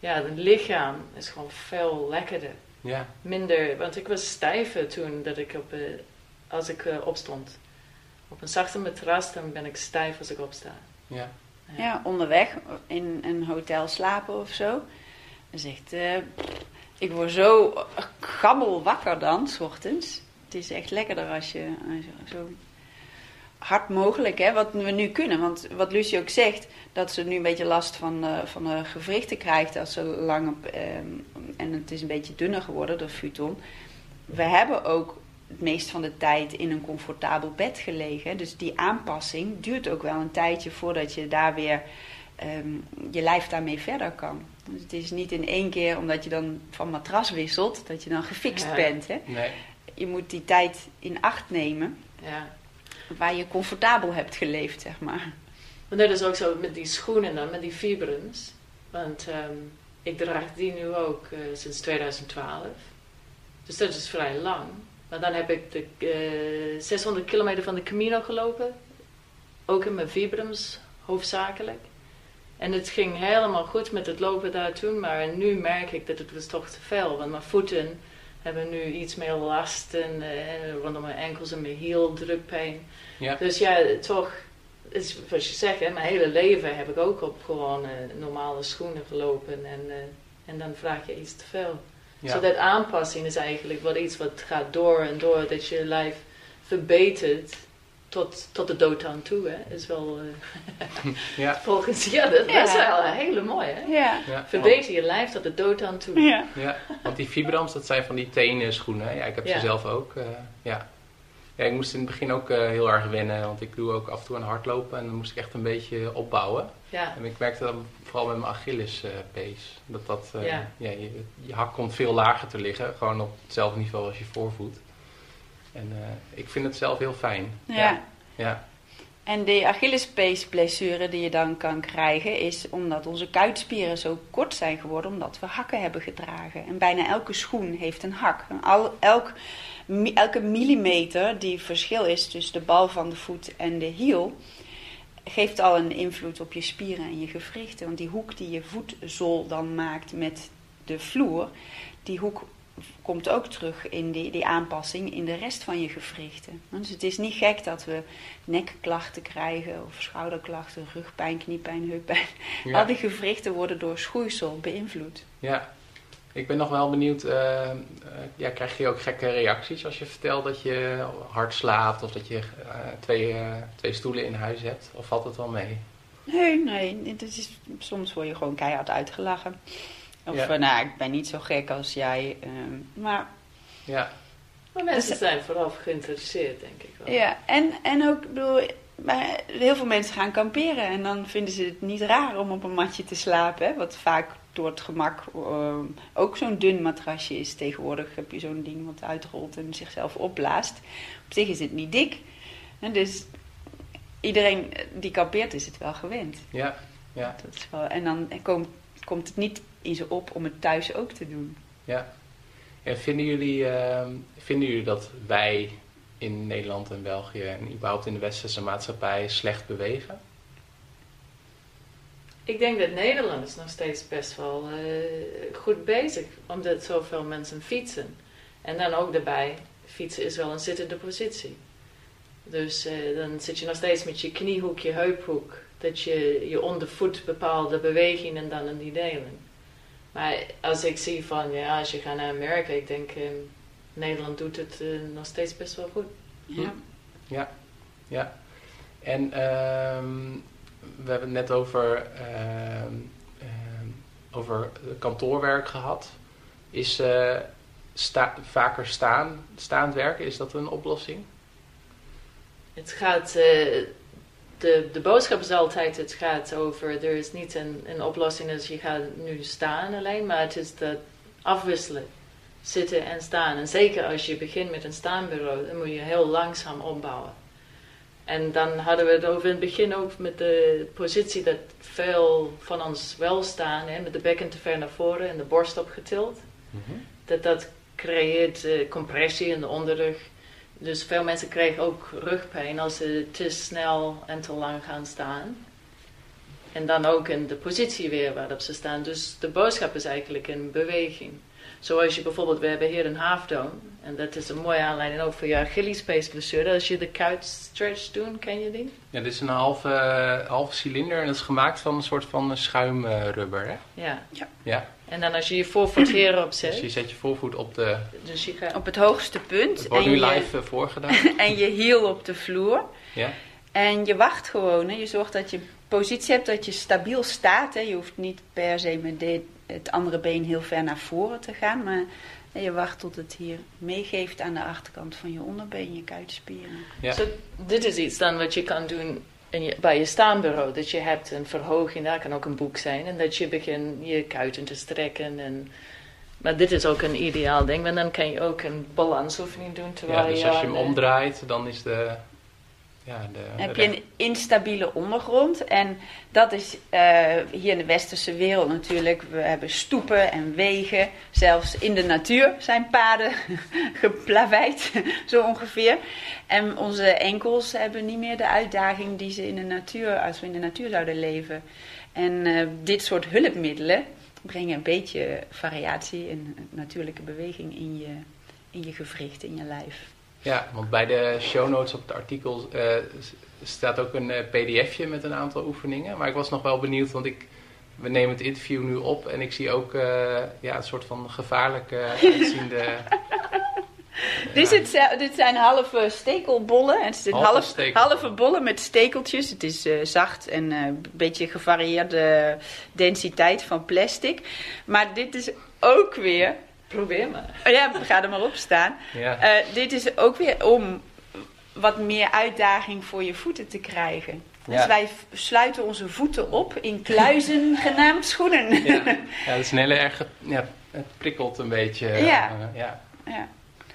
Ja, het lichaam is gewoon veel lekkerder. Ja, Minder, want ik was stijver toen dat ik op, eh, als ik eh, opstond. Op een zachte matras, dan ben ik stijf als ik opsta. ja. Ja, onderweg in een hotel slapen of zo. Dan zegt, eh, ik word zo gammel wakker dan, s ochtends. Het is echt lekkerder als je zo hard mogelijk, hè, wat we nu kunnen. Want wat Lucie ook zegt, dat ze nu een beetje last van, eh, van de gewrichten krijgt als ze lang op... ehm, en het is een beetje dunner geworden, de futon. We hebben ook het meest van de tijd in een comfortabel bed gelegen. Dus die aanpassing duurt ook wel een tijdje voordat je daar weer ehm, je lijf daarmee verder kan. Dus het is niet in één keer omdat je dan van matras wisselt, dat je dan gefixt Ja. bent. Hè? Nee. Je moet die tijd in acht nemen Ja. waar je comfortabel hebt geleefd, zeg maar. Maar dat is ook zo met die schoenen dan, met die Vibrams. Want ehm, ik draag die nu ook eh, sinds 2012. Dus dat is vrij lang. Maar dan heb ik de eh, 600 kilometer van de Camino gelopen. Ook in mijn Vibrams, hoofdzakelijk. En het ging helemaal goed met het lopen daar toen. Maar nu merk ik dat het was toch te veel. Want mijn voeten hebben nu iets meer last. En eh, rondom mijn enkels en mijn hiel, drukpijn. Ja. Dus ja, toch, is wat je zegt, hè, mijn hele leven heb ik ook op gewoon eh, normale schoenen gelopen en, eh, en dan vraag je iets te veel. Ja. Dus dat aanpassing is eigenlijk wel iets wat gaat door en door, dat je lijf verbetert tot, tot de dood aan toe. Hè. Is wel, eh, [LAUGHS] Ja. volgens, ja, dat, dat is wel een hele mooie. Hè. Ja. Ja. Verbeter je lijf tot de dood aan toe. Ja. Ja, want die Vibrams, dat zijn van die tenen schoenen. Ja, ik heb Ja. ze zelf ook. eh, ja. ja, ik moest in het begin ook eh, heel erg wennen, want ik doe ook af en toe aan hardlopen en dan moest ik echt een beetje opbouwen. Ja. En ik merkte dan vooral met mijn Achillespees, dat dat, eh, Ja. ja. je, je hak komt veel lager te liggen, gewoon op hetzelfde niveau als je voorvoet. En eh, ik vind het zelf heel fijn. Ja. ja. En de Achillespeesblessure die je dan kan krijgen is omdat onze kuitspieren zo kort zijn geworden omdat we hakken hebben gedragen. En bijna elke schoen heeft een hak. En al, elk, elke millimeter die verschil is tussen de bal van de voet en de hiel geeft al een invloed op je spieren en je gewrichten. Want die hoek die je voetzool dan maakt met de vloer, die hoek komt ook terug in die, die aanpassing in de rest van je gewrichten. Dus het is niet gek dat we nekklachten krijgen of schouderklachten, rugpijn, kniepijn, heuppijn. Ja. Al die gewrichten worden door schoeisel beïnvloed. Ja, ik ben nog wel benieuwd. eh, eh, ja, krijg je ook gekke reacties als je vertelt dat je hard slaapt of dat je eh, twee, eh, twee stoelen in huis hebt? Of valt het wel mee? Nee, nee, het is, soms word je gewoon keihard uitgelachen. Of Ja. nou, ik ben niet zo gek als jij. ehm, maar Ja, Maar mensen Dus- zijn vooral geïnteresseerd, denk ik wel. Ja, en, en ook, ik bedoel, bij- heel veel mensen gaan kamperen en dan vinden ze het niet raar om op een matje te slapen. Hè, wat vaak door het gemak eh, ook zo'n dun matrasje is. Tegenwoordig heb je zo'n ding wat uitrolt en zichzelf opblaast. Op zich is het niet dik. Hè, dus iedereen die kampeert is het wel gewend. ja, ja, Dat is wel, en dan komt, komt het niet in ze op om het thuis ook te doen. ja. En vinden jullie, eh, vinden jullie dat wij in Nederland en België en überhaupt in de westerse maatschappij slecht bewegen? Ik denk dat Nederland is nog steeds best wel eh, goed bezig, omdat zoveel mensen fietsen. En dan ook daarbij, fietsen is wel een zittende positie. Dus eh, dan zit je nog steeds met je kniehoek, je heuphoek. Dat je je ondervoet bepaalde bewegingen en dan in die delen. Maar als ik zie van, ja, als je gaat naar Amerika, ik denk, eh, Nederland doet het nog steeds best wel goed. Ja. Ja, ja. En ehm, we hebben het net over, ehm, ehm, over kantoorwerk gehad. Is eh, sta- vaker staan, staand werken, is dat een oplossing? Het gaat, eh, de, de boodschap is altijd, het gaat over, er is niet een, een oplossing als je gaat nu staan alleen, maar het is dat afwisselen. Zitten en staan. En zeker als je begint met een staanbureau, dan moet je heel langzaam opbouwen. En dan hadden we het over in het begin ook met de positie dat veel van ons wel staan, hè, met de bekken te ver naar voren en de borst opgetild. Dat dat creëert eh, compressie in de onderrug. Dus veel mensen krijgen ook rugpijn als ze te snel en te lang gaan staan. En dan ook in de positie weer waarop ze staan. Dus de boodschap is eigenlijk een beweging. Zoals je bijvoorbeeld, we hebben hier een halfdown. En dat is een mooie aanleiding ook voor je Achillespeesblessure. Als je de couch stretch doet, ken je die? Ja, dit is een halve, halve cilinder en dat is gemaakt van een soort van schuimrubber, hè? Ja. Ja, En dan als je je voorvoet hierop dus je zet. zet je voorvoet op de... Dus je gaat... Op het hoogste punt. Het wordt en nu je- live eh, voorgedaan. en je hiel [LAUGHS] op de vloer. Ja, En je wacht gewoon. Hè. Je zorgt dat je positie hebt, dat je stabiel staat. Hè. Je hoeft niet per se met de- het andere been heel ver naar voren te gaan. Maar je wacht tot het hier meegeeft aan de achterkant van je onderbeen, je kuitspieren. Ja. Dit is iets dan wat je kan doen in je, bij je staanbureau. Dat je hebt een verhoging, dat kan ook een boek zijn. En dat je begint je kuiten te strekken. En, maar dit is ook een ideaal ding. Want dan kan je ook een balansoefening doen. Terwijl ja dus als je hem omdraait, dan is de... Ja, de Dan heb je een instabiele ondergrond. En dat is eh, hier in de westerse wereld natuurlijk. We hebben stoepen en wegen. Zelfs in de natuur zijn paden [LAUGHS] geplaveid, [LAUGHS] zo ongeveer. En onze enkels hebben niet meer de uitdaging die ze in de natuur, als we in de natuur zouden leven. En eh, dit soort hulpmiddelen brengen een beetje variatie en natuurlijke beweging in je, in je gewricht, in je lijf. Ja, want bij de show notes op het artikel eh, staat ook een eh, pdfje met een aantal oefeningen. Maar ik was nog wel benieuwd, want ik, we nemen het interview nu op en ik zie ook eh, ja, een soort van gevaarlijke [LAUGHS] uitziende... Dit, is dit zijn halve stekelbollen. Het zijn Halve half, stekelbollen. halve bollen met stekeltjes. Het is zacht en een beetje gevarieerde densiteit van plastic. Maar dit is ook weer... Probeer maar. Oh ja, ga er maar op staan. Ja, Eh, dit is ook weer om wat meer uitdaging voor je voeten te krijgen. Dus Ja. wij sluiten onze voeten op in kluizen [LAUGHS] genaamd schoenen. ja. ja, dat is een hele erg... Ja, het prikkelt een beetje. eh, Ja. ja. Ja.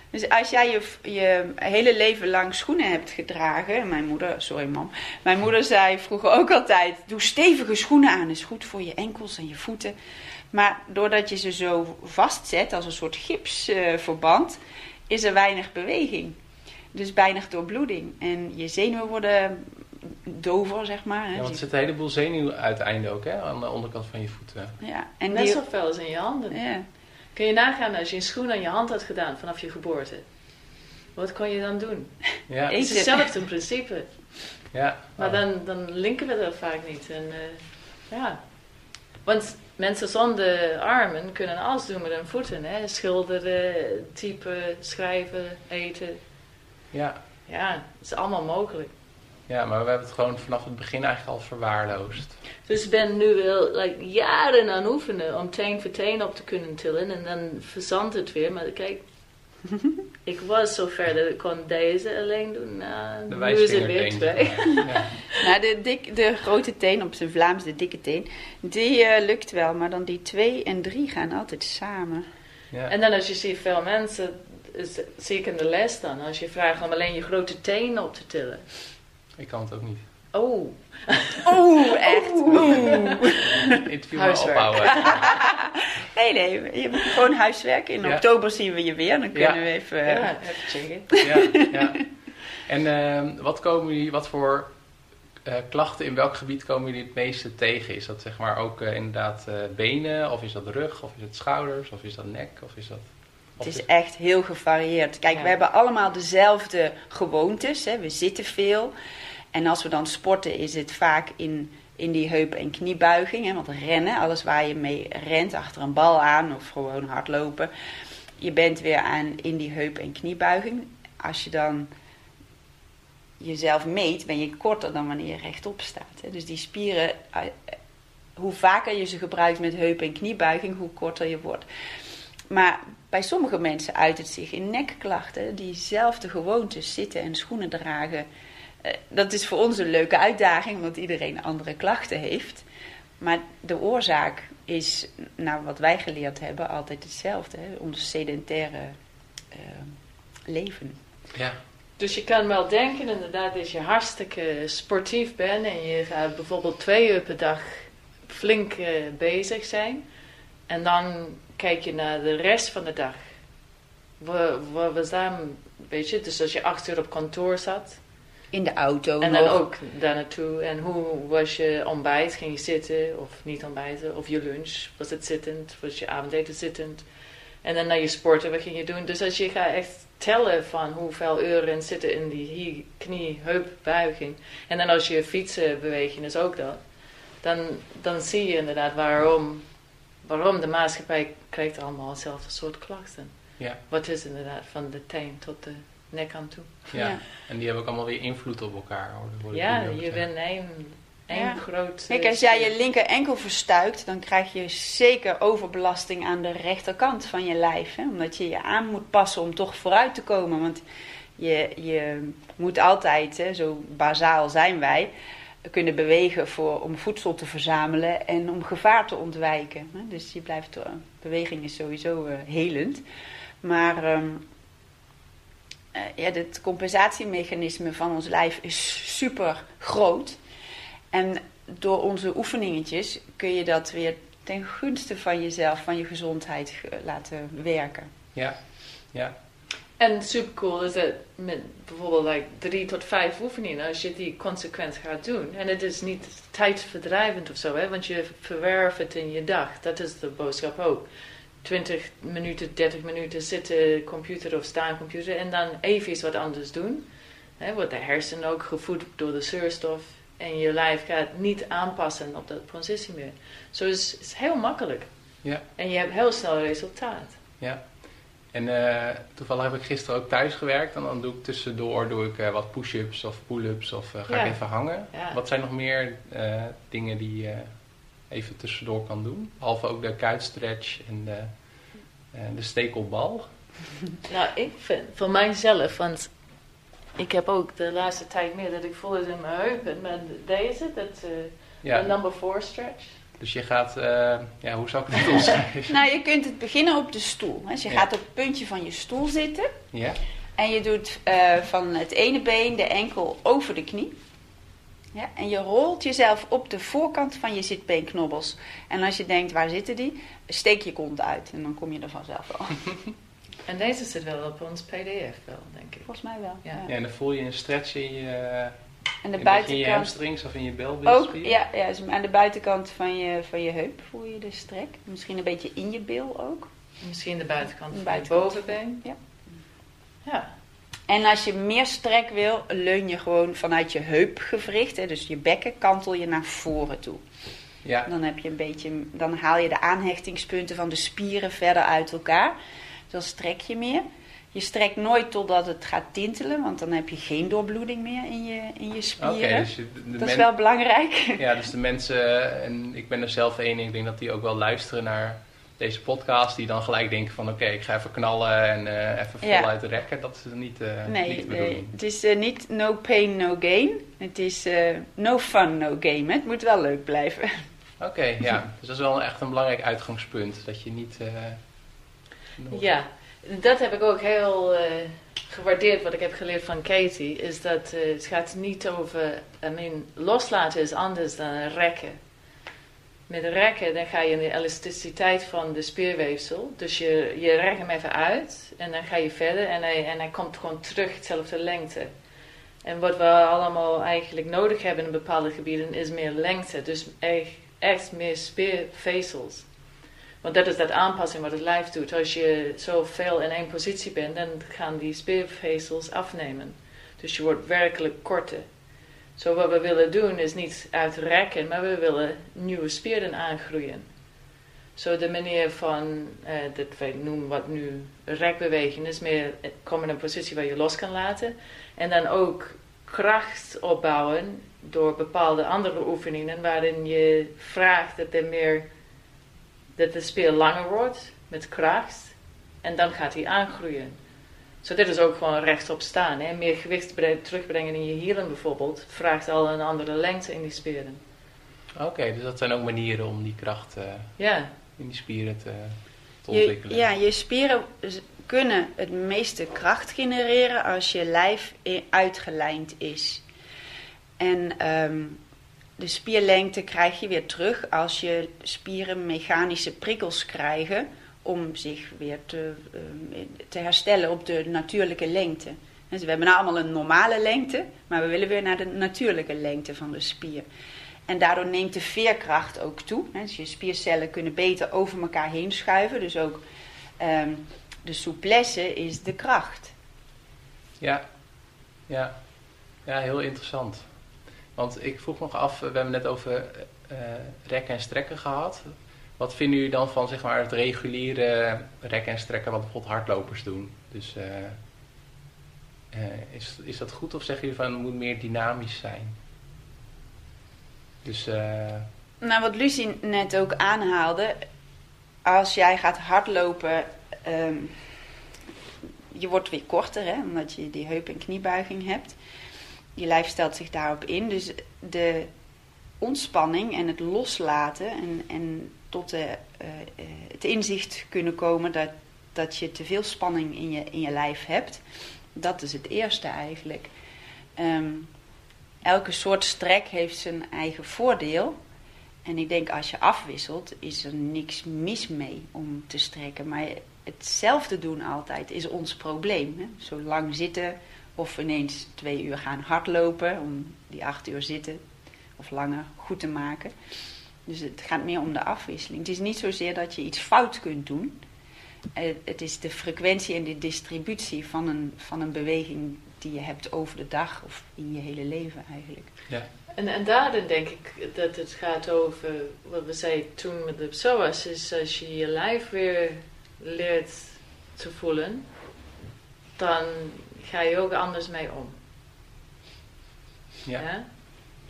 Dus als jij je, je hele leven lang schoenen hebt gedragen. Mijn moeder, sorry mam. Mijn moeder zei vroeger ook altijd: doe stevige schoenen aan, is goed voor je enkels en je voeten. Maar doordat je ze zo vastzet als een soort gipsverband, is er weinig beweging. Dus weinig doorbloeding. En je zenuwen worden dover, zeg maar. Hè. Ja, want er zit een heleboel zenuwuiteinden ook hè, aan de onderkant van je voeten. ja. En Net die, zoveel als in je handen. ja. Kun je nagaan als je een schoen aan je hand had gedaan vanaf je geboorte. Wat kon je dan doen? Ja, Het is hetzelfde in principe. ja. Maar dan, dan linken we dat vaak niet. En, eh, ja. Want mensen zonder armen kunnen alles doen met hun voeten. Hè? Schilderen, typen, schrijven, eten. Ja. Ja, het is allemaal mogelijk. ja, maar we hebben het gewoon vanaf het begin eigenlijk al verwaarloosd. Dus ik ben nu wel like, jaren aan oefenen om teen voor teen op te kunnen tillen. En dan verzandt het weer. Maar kijk, [LAUGHS] ik was zover dat ik kon deze alleen doen. Nou, De nu is het weer twee. Ja. [LAUGHS] Nou, de, dik, de grote teen, op zijn Vlaams de dikke teen, die eh, lukt wel. Maar dan die twee en drie gaan altijd samen. Ja. En dan als je ziet veel mensen, is, zie ik in de les dan, als je vraagt om alleen je grote teen op te tillen. Ik kan het ook niet. Oh, Oeh, echt. Oeh. Interview Huiswerk. ophouden. [LAUGHS] Nee, nee, je moet gewoon huiswerk. In Ja. oktober zien we je weer. Dan kunnen Ja. we even... ja, even checken. Ja, ja. En ehm, wat, komen jullie, wat voor eh, klachten in welk gebied komen jullie het meeste tegen? Is dat zeg maar ook eh, inderdaad eh, benen, of is dat rug, of is het schouders, of is dat nek, of is dat Het is echt heel gevarieerd. Kijk, Ja. we hebben allemaal dezelfde gewoontes. Hè. We zitten veel. En als we dan sporten, is het vaak in, in die heup- en kniebuiging. Hè. Want rennen, alles waar je mee rent, achter een bal aan of gewoon hardlopen. Je bent weer aan in die heup- en kniebuiging. Als je dan jezelf meet, ben je korter dan wanneer je rechtop staat. Hè. Dus die spieren, eh, hoe vaker je ze gebruikt met heup- en kniebuiging, hoe korter je wordt. Maar bij sommige mensen uit het zich in nekklachten. Diezelfde gewoontes zitten en schoenen dragen. Eh, Dat is voor ons een leuke uitdaging, omdat iedereen andere klachten heeft. Maar de oorzaak is, nou wat wij geleerd hebben, altijd hetzelfde. Hè? Ons sedentaire eh, leven. Ja. Dus je kan wel denken inderdaad dat je hartstikke sportief bent en je gaat bijvoorbeeld twee uur per dag flink eh, bezig zijn. En dan kijk je naar de rest van de dag. Wat, wat was daar een beetje? Dus als je acht uur op kantoor zat In de auto. en dan nog. ook daar naartoe. En hoe was je ontbijt? Ging je zitten of niet ontbijten? Of je lunch? Was het zittend? Was je avondeten zittend? En dan naar je sporten, wat ging je doen? Dus als je gaat echt tellen van hoeveel uren zitten in die hier, knie, heup, buiging. En dan als je fietsen beweging is ook dat. Dan, dan zie je inderdaad waarom, waarom de maatschappij krijgt allemaal hetzelfde soort klachten. Ja. Wat is inderdaad van de teen tot de nek aan toe. Ja. Ja. En die hebben ook allemaal weer invloed op elkaar. Hoor, Ja, je bent één, één Ja. groot... Kijk, eh, als jij je linker enkel verstuikt, dan krijg je zeker overbelasting aan de rechterkant van je lijf. Hè? Omdat je je aan moet passen om toch vooruit te komen. Want je, je moet altijd, hè, zo bazaal zijn wij, kunnen bewegen voor, om voedsel te verzamelen en om gevaar te ontwijken. Hè? Dus je blijft, eh, beweging is sowieso eh, helend. Maar ehm, eh, ja, het compensatiemechanisme van ons lijf is super groot. En door onze oefeningetjes kun je dat weer ten gunste van jezelf, van je gezondheid ge- laten werken. Ja. Ja. En super cool is dat met bijvoorbeeld like, drie tot vijf oefeningen, als je die consequent gaat doen. En het is niet tijdverdrijvend of zo, hè, want je verwerft het in je dag. Dat is de boodschap ook. 20 minuten, 30 minuten zitten, computer of staan computer en dan even iets wat anders doen. Wordt de hersenen ook gevoed door de zuurstof en je lijf gaat niet aanpassen op dat positie meer. Zo is het heel makkelijk. Ja. En je hebt heel snel resultaat. Ja. En eh, toevallig heb ik gisteren ook thuis gewerkt. En dan doe ik tussendoor doe ik, eh, wat push-ups of pull-ups of eh, ga Ja. ik even hangen. Ja. Wat zijn nog meer dingen die even tussendoor kan doen? Behalve ook de kuitstretch en de, eh, de stekelbal. Nou, ik vind voor mijzelf, want ik heb ook de laatste tijd meer dat ik voel het in mijn heupen. Maar deze, dat eh Ja, de number four stretch. dus je gaat, eh, ja, hoe zou ik het omschrijven? Nou, je kunt het beginnen op de stoel. hè. Dus je Ja. gaat op het puntje van je stoel zitten. Ja, En je doet eh, van het ene been de enkel over de knie. Ja, en je rolt jezelf op de voorkant van je zitbeenknobbels. En als je denkt, waar zitten die? Steek je kont uit en dan kom je er vanzelf wel. [LAUGHS] En deze zit wel op ons PDF wel, denk ik. Volgens mij wel. Ja. ja. ja, en dan voel je een stretch in je, En de in, in je buitenkant hamstrings of in je ook. belbilspier. Ja, ja, dus aan de buitenkant van je, van je heup voel je de strek. Misschien een beetje in je bil ook. Misschien de buitenkant De van buitenkant. het bovenbeen. Ja. Ja. En als je meer strek wil, leun je gewoon vanuit je heupgewricht. Hè, dus je bekken kantel je naar voren toe. Ja, Dan, heb je een beetje, dan haal je de aanhechtingspunten van de spieren verder uit elkaar. Dan strek je meer. Je strekt nooit totdat het gaat tintelen, want dan heb je geen doorbloeding meer in je, in je spieren. dus je- de, de dat is wel belangrijk. Ja, dus de mensen, en ik ben er zelf één, ik denk dat die ook wel luisteren naar deze podcast, die dan gelijk denken van oké, ik ga even knallen en eh, even Ja. voluit rekken. Dat is niet, eh Nee, niet de nee, bedoeling. het is eh, niet no pain, no gain. Het is eh, no fun, no game. Het moet wel leuk blijven. Oké, ja. [LAUGHS] Dus dat is wel echt een belangrijk uitgangspunt. Dat je niet... eh, nog- Ja, dat heb ik ook heel eh, gewaardeerd wat ik heb geleerd van Katie. Is dat eh, het gaat niet over, I mean, loslaten is anders dan rekken. Met rekken dan ga je in de elasticiteit van de spierweefsel. Dus je, je rekt hem even uit en dan ga je verder en hij, en hij komt gewoon terug hetzelfde lengte. En wat we allemaal eigenlijk nodig hebben in bepaalde gebieden is meer lengte. Dus echt, echt meer spiervezels. Want dat is dat aanpassing wat het lijf doet. Als je zoveel in één positie bent, dan gaan die spiervezels afnemen. Dus je wordt werkelijk korter. Zo wat we willen doen is niet uitrekken, maar we willen nieuwe spieren aangroeien. Zo de manier van, uh, dat wij noemen wat nu rekbeweging is, meer komen in een positie waar je los kan laten. En dan ook kracht opbouwen door bepaalde andere oefeningen waarin je vraagt dat er meer, dat de spier langer wordt met kracht. En dan gaat hij aangroeien. Zo dit is ook gewoon rechtop staan. Hè? Meer gewicht terugbrengen in je hielen bijvoorbeeld vraagt al een andere lengte in die spieren. Oké, dus dat zijn ook manieren om die kracht uh, ja. in die spieren te, te ontwikkelen. Je, ja, je spieren kunnen het meeste kracht genereren als je lijf uitgelijnd is. En um, de spierlengte krijg je weer terug als je spieren mechanische prikkels krijgen om zich weer te, ehm, te herstellen op de natuurlijke lengte. Dus we hebben nou allemaal een normale lengte, maar we willen weer naar de natuurlijke lengte van de spier. En daardoor neemt de veerkracht ook toe. Dus je spiercellen kunnen beter over elkaar heen schuiven. Dus ook um, de souplesse is de kracht. Ja, ja. ja, heel interessant. Want ik vroeg nog af, we hebben net over uh, rekken en strekken gehad. Wat vinden jullie dan van zeg maar, het reguliere rekken en strekken wat bijvoorbeeld hardlopers doen? Dus uh, uh, is, is dat goed of zeggen jullie van het moet meer dynamisch zijn? Dus, uh... Nou, wat Lucie net ook aanhaalde, als jij gaat hardlopen, um, je wordt weer korter, hè, omdat je die heup- en kniebuiging hebt. Je lijf stelt zich daarop in. Dus de ontspanning en het loslaten en, en tot de, uh, het inzicht kunnen komen dat, dat je te veel spanning in je, in je lijf hebt. Dat is het eerste eigenlijk. Um, elke soort strek heeft zijn eigen voordeel. En ik denk als je afwisselt, is er niks mis mee om te strekken. Maar hetzelfde doen altijd is ons probleem. Hè? Zo lang zitten of ineens twee uur gaan hardlopen om die acht uur zitten of langer goed te maken. Dus het gaat meer om de afwisseling. Het is niet zozeer dat je iets fout kunt doen. Het is de frequentie en de distributie van een, van een beweging die je hebt over de dag of in je hele leven eigenlijk. Ja. En, en daarin denk ik dat het gaat over wat we zeiden toen met de psoas, is als je je lijf weer leert te voelen, dan ga je ook anders mee om. Ja. ja?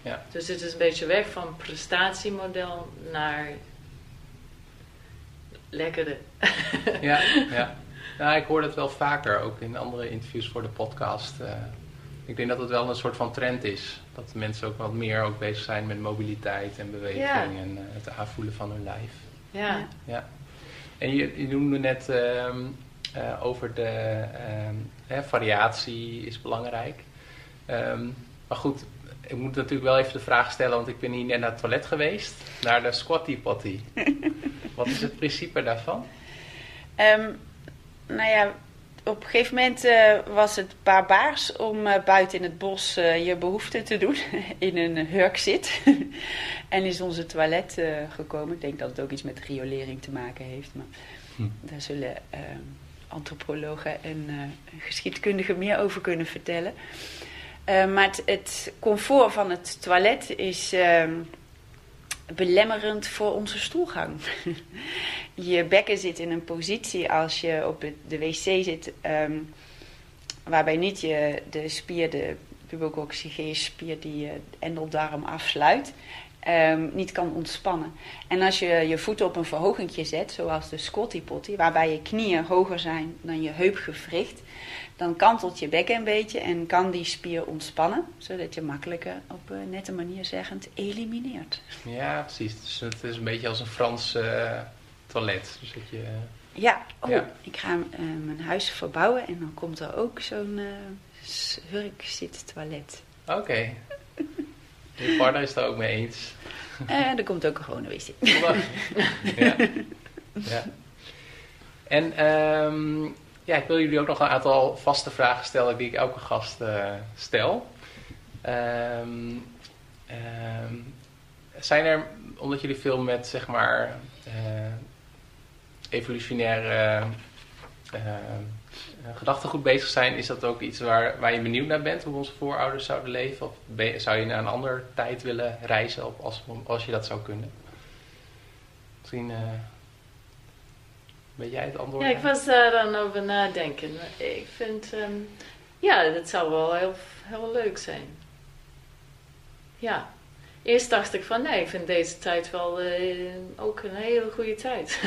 Ja. Dus het is een beetje weg van prestatiemodel naar lekkere. ja, [LAUGHS] ja. Nou, ik hoor dat wel vaker, ook in andere interviews voor de podcast. Uh, ik denk dat het wel een soort van trend is. Dat mensen ook wat meer ook bezig zijn met mobiliteit en beweging en uh, het aanvoelen van hun lijf. Ja. ja. En je, je noemde net uh, uh, over de ehm, variatie is belangrijk. Um, maar goed, ik moet natuurlijk wel even de vraag stellen, want ik ben hier net naar het toilet geweest, naar de squatty potty. [LAUGHS] Wat is het principe daarvan? Um, nou ja, op een gegeven moment uh, was het barbaars om uh, buiten in het bos uh, je behoefte te doen [LAUGHS] in een hurk zit. [LAUGHS] en is onze toilet gekomen. Ik denk dat het ook iets met riolering te maken heeft. Maar hm. daar zullen antropologen en geschiedkundigen meer over kunnen vertellen. Maar het, comfort van het toilet is ehm, belemmerend voor onze stoelgang. [LAUGHS] je bekken zit in een positie als je op de wc zit, um, waarbij niet je de spier, de spier die je endeldarm afsluit, um, niet kan ontspannen. En als je je voeten op een verhogingje zet, zoals de squatty potty, waarbij je knieën hoger zijn dan je heupgewricht, dan kantelt je bekken een beetje en kan die spier ontspannen, zodat je makkelijker op een nette manier zeggend elimineert. Ja, precies. Dus het is een beetje als een Frans uh, toilet. Dus dat je, uh, ja, oh, ja. ik ga uh, mijn huis verbouwen en dan komt er ook zo'n hurk zit toilet. Oké. Okay. Je partner is daar ook mee eens. En er komt ook een gewone wc. ja. ja. En um, ja, ik wil jullie ook nog een aantal vaste vragen stellen die ik elke gast uh, stel. Um, zijn er, omdat jullie veel met zeg maar uh, evolutionaire uh, gedachtegoed bezig zijn, is dat ook iets waar, waar je benieuwd naar bent, hoe onze voorouders zouden leven? Of zou je naar een andere tijd willen reizen op, als, als je dat zou kunnen? Misschien weet jij het antwoord? Ja, ik was daar dan over nadenken. Ik vind, um, ja, dat zou wel heel, heel leuk zijn. Ja. Eerst dacht ik van nee, ik vind deze tijd wel uh, ook een hele goede tijd.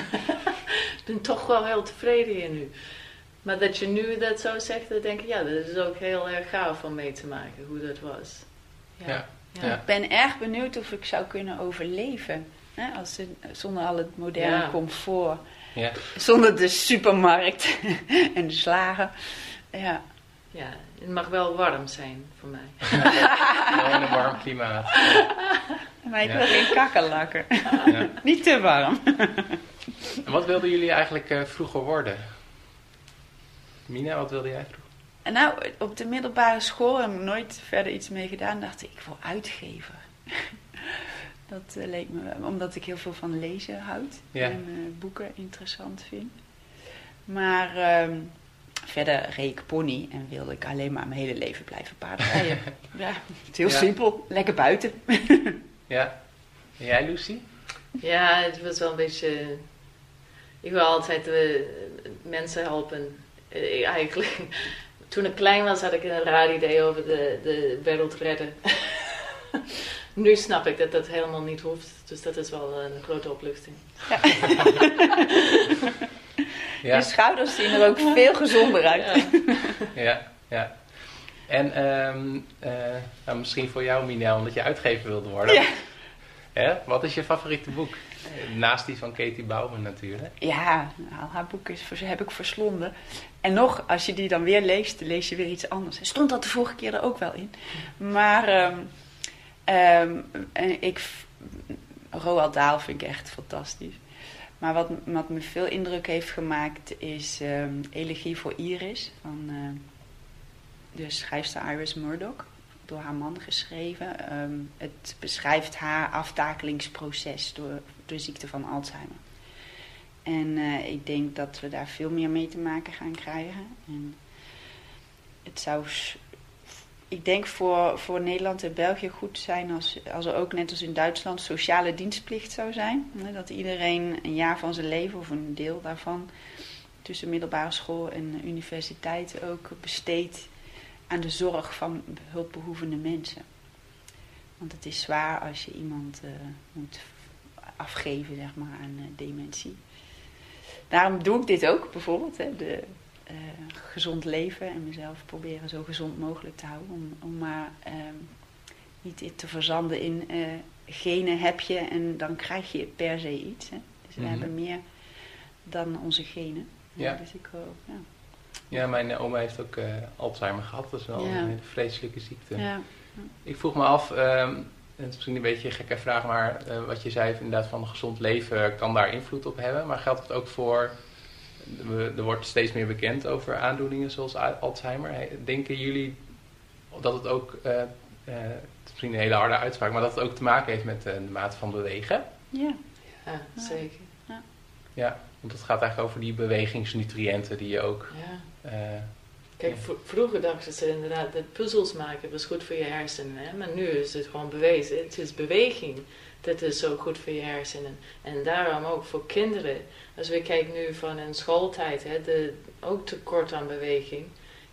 [LAUGHS] ik ben toch wel heel tevreden hier nu. Maar dat je nu dat zo zegt, dan denk ik ja, dat is ook heel erg gaaf om mee te maken hoe dat was. Ja. ja. Ik ben erg benieuwd of ik zou kunnen overleven. Hè? Als, zonder al het moderne comfort. Ja. Zonder de supermarkt [LAUGHS] en de slagen. Ja. Ja, het mag wel warm zijn voor mij. Gewoon in een warm klimaat. [LAUGHS] Maar ik wil geen kakkerlakken. Ja. [LAUGHS] Niet te warm. en wat wilden jullie eigenlijk uh, vroeger worden? Mina, wat wilde jij vroeger? Nou, op de middelbare school heb ik nooit verder iets mee gedaan. Dacht ik, ik wil uitgever. Dat uh, leek me, omdat ik heel veel van lezen houd. En uh, boeken interessant vind. Maar... Uh, verder reed ik pony en wilde ik alleen maar mijn hele leven blijven paardrijden. [LAUGHS] ja, het is heel simpel. Lekker buiten. [LAUGHS] ja. En jij, Lucy? Ja, het was wel een beetje... Ik wil altijd de mensen helpen. Ik, eigenlijk, [LAUGHS] toen ik klein was had ik een raar idee over de, de wereld redden. Nu snap ik dat dat helemaal niet hoeft. Dus dat is wel een grote opluchting. Ja. [LAUGHS] Ja. Je schouders zien er ook veel gezonder uit. Ja, ja. En um, uh, nou, misschien voor jou, Minel, omdat je uitgever wilde worden. Ja. Hè? Wat is je favoriete boek? Naast die van Katie Bouwman natuurlijk. Ja, nou, haar boek is, heb ik verslonden. En nog, als je die dan weer leest, lees je weer iets anders. Stond dat de vorige keer er ook wel in. Maar um, um, ik, Roald Dahl vind ik echt fantastisch. Maar wat, wat me veel indruk heeft gemaakt is um, Elegie voor Iris van uh, de schrijfster Iris Murdoch. Door haar man geschreven. Um, het beschrijft haar aftakelingsproces door de ziekte van Alzheimer. En uh, ik denk dat we daar veel meer mee te maken gaan krijgen. En het zou ik denk voor, voor Nederland en België goed zijn als, als er ook net als in Duitsland sociale dienstplicht zou zijn. Dat iedereen een jaar van zijn leven of een deel daarvan tussen middelbare school en universiteit ook besteedt aan de zorg van hulpbehoevende mensen. Want het is zwaar als je iemand uh, moet afgeven zeg maar, aan uh, dementie. Daarom doe ik dit ook bijvoorbeeld. Hè, de, uh, gezond leven en mezelf proberen zo gezond mogelijk te houden. Om, om maar uh, niet te verzanden in uh, genen heb je en dan krijg je per se iets. Hè. Dus we mm -hmm. hebben meer dan onze genen. Ja. Dus ik, ja. ja, mijn oma heeft ook Alzheimer gehad. Dat is wel ja. een hele vreselijke ziekte. Ja. Ik vroeg me af, um, het is misschien een beetje een gekke vraag, maar wat je zei inderdaad van een gezond leven kan daar invloed op hebben. Maar geldt het ook voor er wordt steeds meer bekend over aandoeningen zoals Alzheimer. Denken jullie dat het ook, uh, uh, het is misschien een hele harde uitspraak, maar dat het ook te maken heeft met uh, de mate van bewegen? Ja, ja zeker. Ja. ja, want het gaat eigenlijk over die bewegingsnutriënten die je ook... Ja. Kijk, vroeger dachten ze inderdaad dat puzzels maken was goed voor je hersenen. Hè? Maar nu is het gewoon bewezen. Het is beweging. Dat is zo goed voor je hersenen. En daarom ook voor kinderen als we kijken nu van een schooltijd, hè, de, ook tekort aan beweging,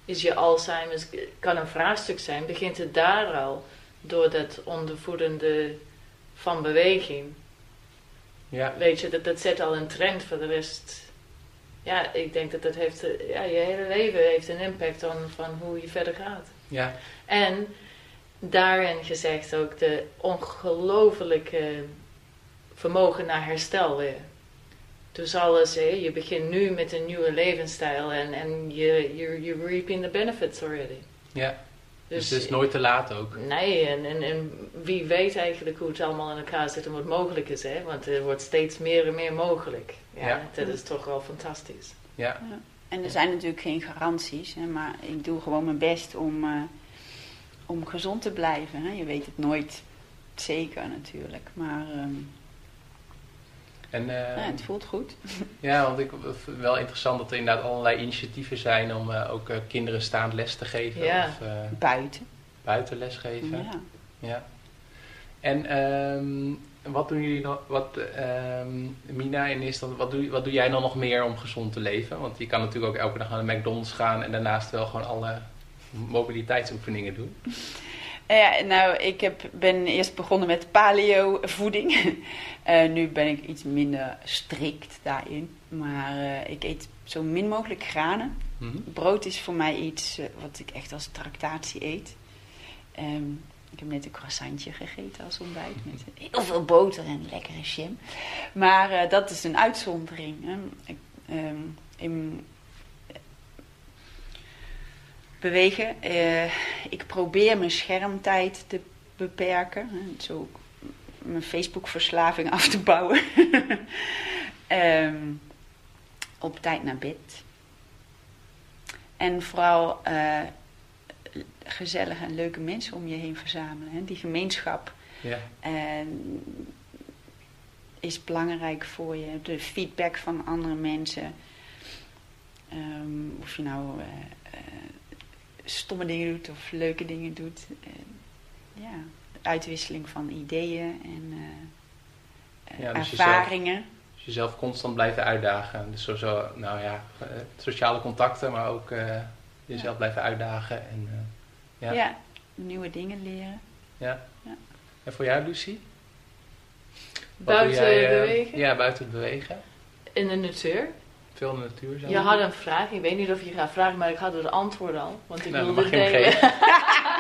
is je Alzheimer, kan een vraagstuk zijn, begint het daar al door dat ondervoedende van beweging. Ja. Weet je, dat, dat zet al een trend voor de rest. Ja, ik denk dat dat heeft, ja, je hele leven heeft een impact on, van hoe je verder gaat. Ja. En daarin gezegd ook de ongelofelijke vermogen naar herstel weer. Dus alles, hè, je begint nu met een nieuwe levensstijl en, en je, je, je reaping the benefits already. Ja, dus, dus het is nooit te laat ook. Nee, en, en, en wie weet eigenlijk hoe het allemaal in elkaar zit en wat mogelijk is, hè? Want er wordt steeds meer en meer mogelijk. Ja, Ja. Dat is toch wel fantastisch. Ja, Ja. En er zijn natuurlijk geen garanties, hè, maar ik doe gewoon mijn best om, eh, om gezond te blijven. Hè. Je weet het nooit zeker natuurlijk, maar ehm, En, Ja, het voelt goed. [LAUGHS] ja, want ik vind wel interessant dat er inderdaad allerlei initiatieven zijn om eh, ook eh, kinderen staand les te geven. Ja. Of eh, Buiten. buiten les geven. Ja. Ja. En ehm, wat doen jullie nog, wat, ehm, Mina, in eerste wat doe, wat doe jij dan nog meer om gezond te leven? Want je kan natuurlijk ook elke dag naar de McDonald's gaan en daarnaast wel gewoon alle mobiliteitsoefeningen doen. Eh, Ja, nou, ik heb, ben eerst begonnen met paleo voeding. [LAUGHS] Eh, nu ben ik iets minder strikt daarin. Maar eh, ik eet zo min mogelijk granen. Mhm. Brood is voor mij iets wat ik echt als tractatie eet. Ehm, ik heb net een croissantje gegeten als ontbijt met heel veel boter en lekkere jam. Maar dat is een uitzondering. Hè. Ik, ehm, in bewegen. eh, ik probeer mijn schermtijd te beperken. Zo mijn Facebook-verslaving af te bouwen. [LAUGHS] Ehm, op tijd naar bed. En vooral eh, gezellige en leuke mensen om je heen verzamelen. Hè. Die gemeenschap Ja. en is belangrijk voor je. De feedback van andere mensen. Ehm, of je nou eh, eh, stomme dingen doet of leuke dingen doet. Ja, de uitwisseling van ideeën en eh, eh, Ja, dus ervaringen. Dus jezelf constant blijven uitdagen. Dus sowieso, nou ja, eh, sociale contacten, maar ook eh, jezelf blijven uitdagen. En, eh, ja. Ja. nieuwe dingen leren. Ja. Ja. En voor jou, Lucie? Wat Buiten jij, bewegen. Ja, buiten bewegen. In de natuur. Natuur zijn. Je had een vraag. Ik weet niet of je gaat vragen, maar ik had het antwoord al. Want ik Nou, wilde delen.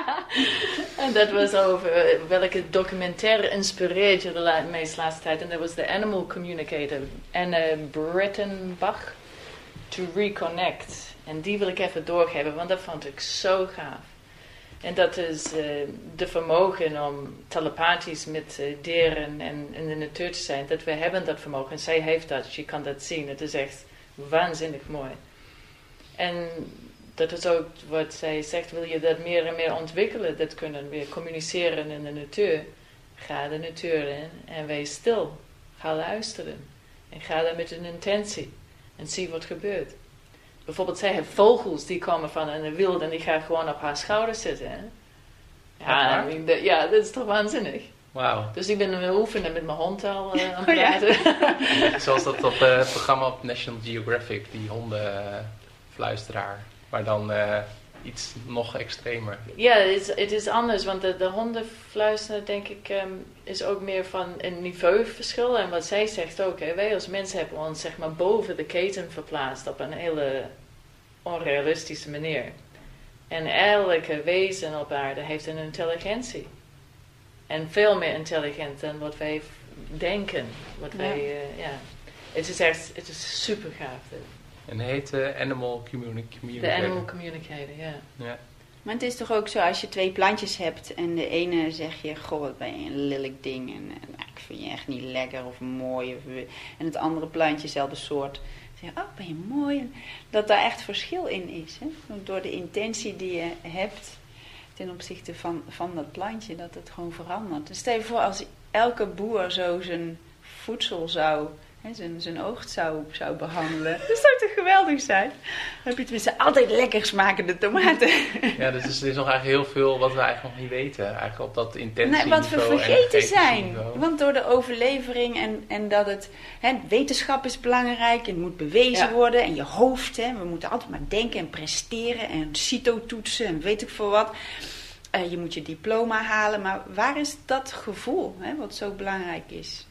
[LAUGHS] en dat was over eh, welke documentaire inspireert je de meest laatste tijd. En dat was de Animal Communicator. En eh Brittenbach, To Reconnect. En die wil ik even doorgeven, want dat vond ik zo gaaf. En dat is eh, de vermogen om telepathisch met eh, dieren en in de natuur te zijn. Dat we hebben dat vermogen. En zij heeft dat. Je kan dat zien. Het is echt waanzinnig mooi. En dat is ook wat zij zegt. Wil je dat meer en meer ontwikkelen? Dat kunnen we communiceren in de natuur. Ga de natuur in en wees stil. Ga luisteren. En ga daar met een intentie. En zie wat gebeurt. Bijvoorbeeld, zij heeft vogels die komen van in de wild en die gaan gewoon op haar schouder zitten. Hè? Ja, ja, dat is toch waanzinnig. Wauw. Dus ik ben aan oefenen met mijn hond al eh, aan [LAUGHS] Oh, ja. het praten. [LAUGHS] Zoals dat op eh, het programma op National Geographic, die hondenfluisteraar. Maar dan eh, iets nog extremer. Ja, het is, het is anders, want de, de hondenfluisteren, denk ik, ehm, is ook meer van een niveauverschil. En wat zij zegt ook, hè, wij als mensen hebben ons zeg maar boven de keten verplaatst op een hele onrealistische manier. En elke wezen op aarde heeft een intelligentie. En veel meer intelligent dan wat wij denken. Wat Ja. wij, eh, ja. Het is echt, het is super gaaf. dit. En het heet eh, Animal Communi- De Communicator. animal communicator, ja. Ja. Maar het is toch ook zo, als je twee plantjes hebt en de ene zeg je, goh, wat ben je een lelijk ding en eh, nou, ik vind je echt niet lekker of mooi. Of, en het andere plantje, dezelfde soort, zeg je, oh, ben je mooi. En dat daar echt verschil in is. Hè? Door de intentie die je hebt ten opzichte van, van dat plantje, dat het gewoon verandert. Dus stel je voor, als elke boer zo zijn voedsel zou, zijn, zijn oogst zou, zou behandelen. [LAUGHS] Dat zou toch geweldig zijn? Dan heb je tenminste altijd lekker smakende tomaten. [LAUGHS] ja, dus er is, nog eigenlijk heel veel wat we eigenlijk nog niet weten. Eigenlijk op dat intentie Nee, wat we niveau, vergeten zijn. niveau. Want door de overlevering en, en dat het... Hè, wetenschap is belangrijk, het moet bewezen Ja. worden. En je hoofd, hè, we moeten altijd maar denken en presteren. En CITO-toetsen en weet ik veel wat. Eh, je moet je diploma halen. Maar waar is dat gevoel, hè, wat zo belangrijk is?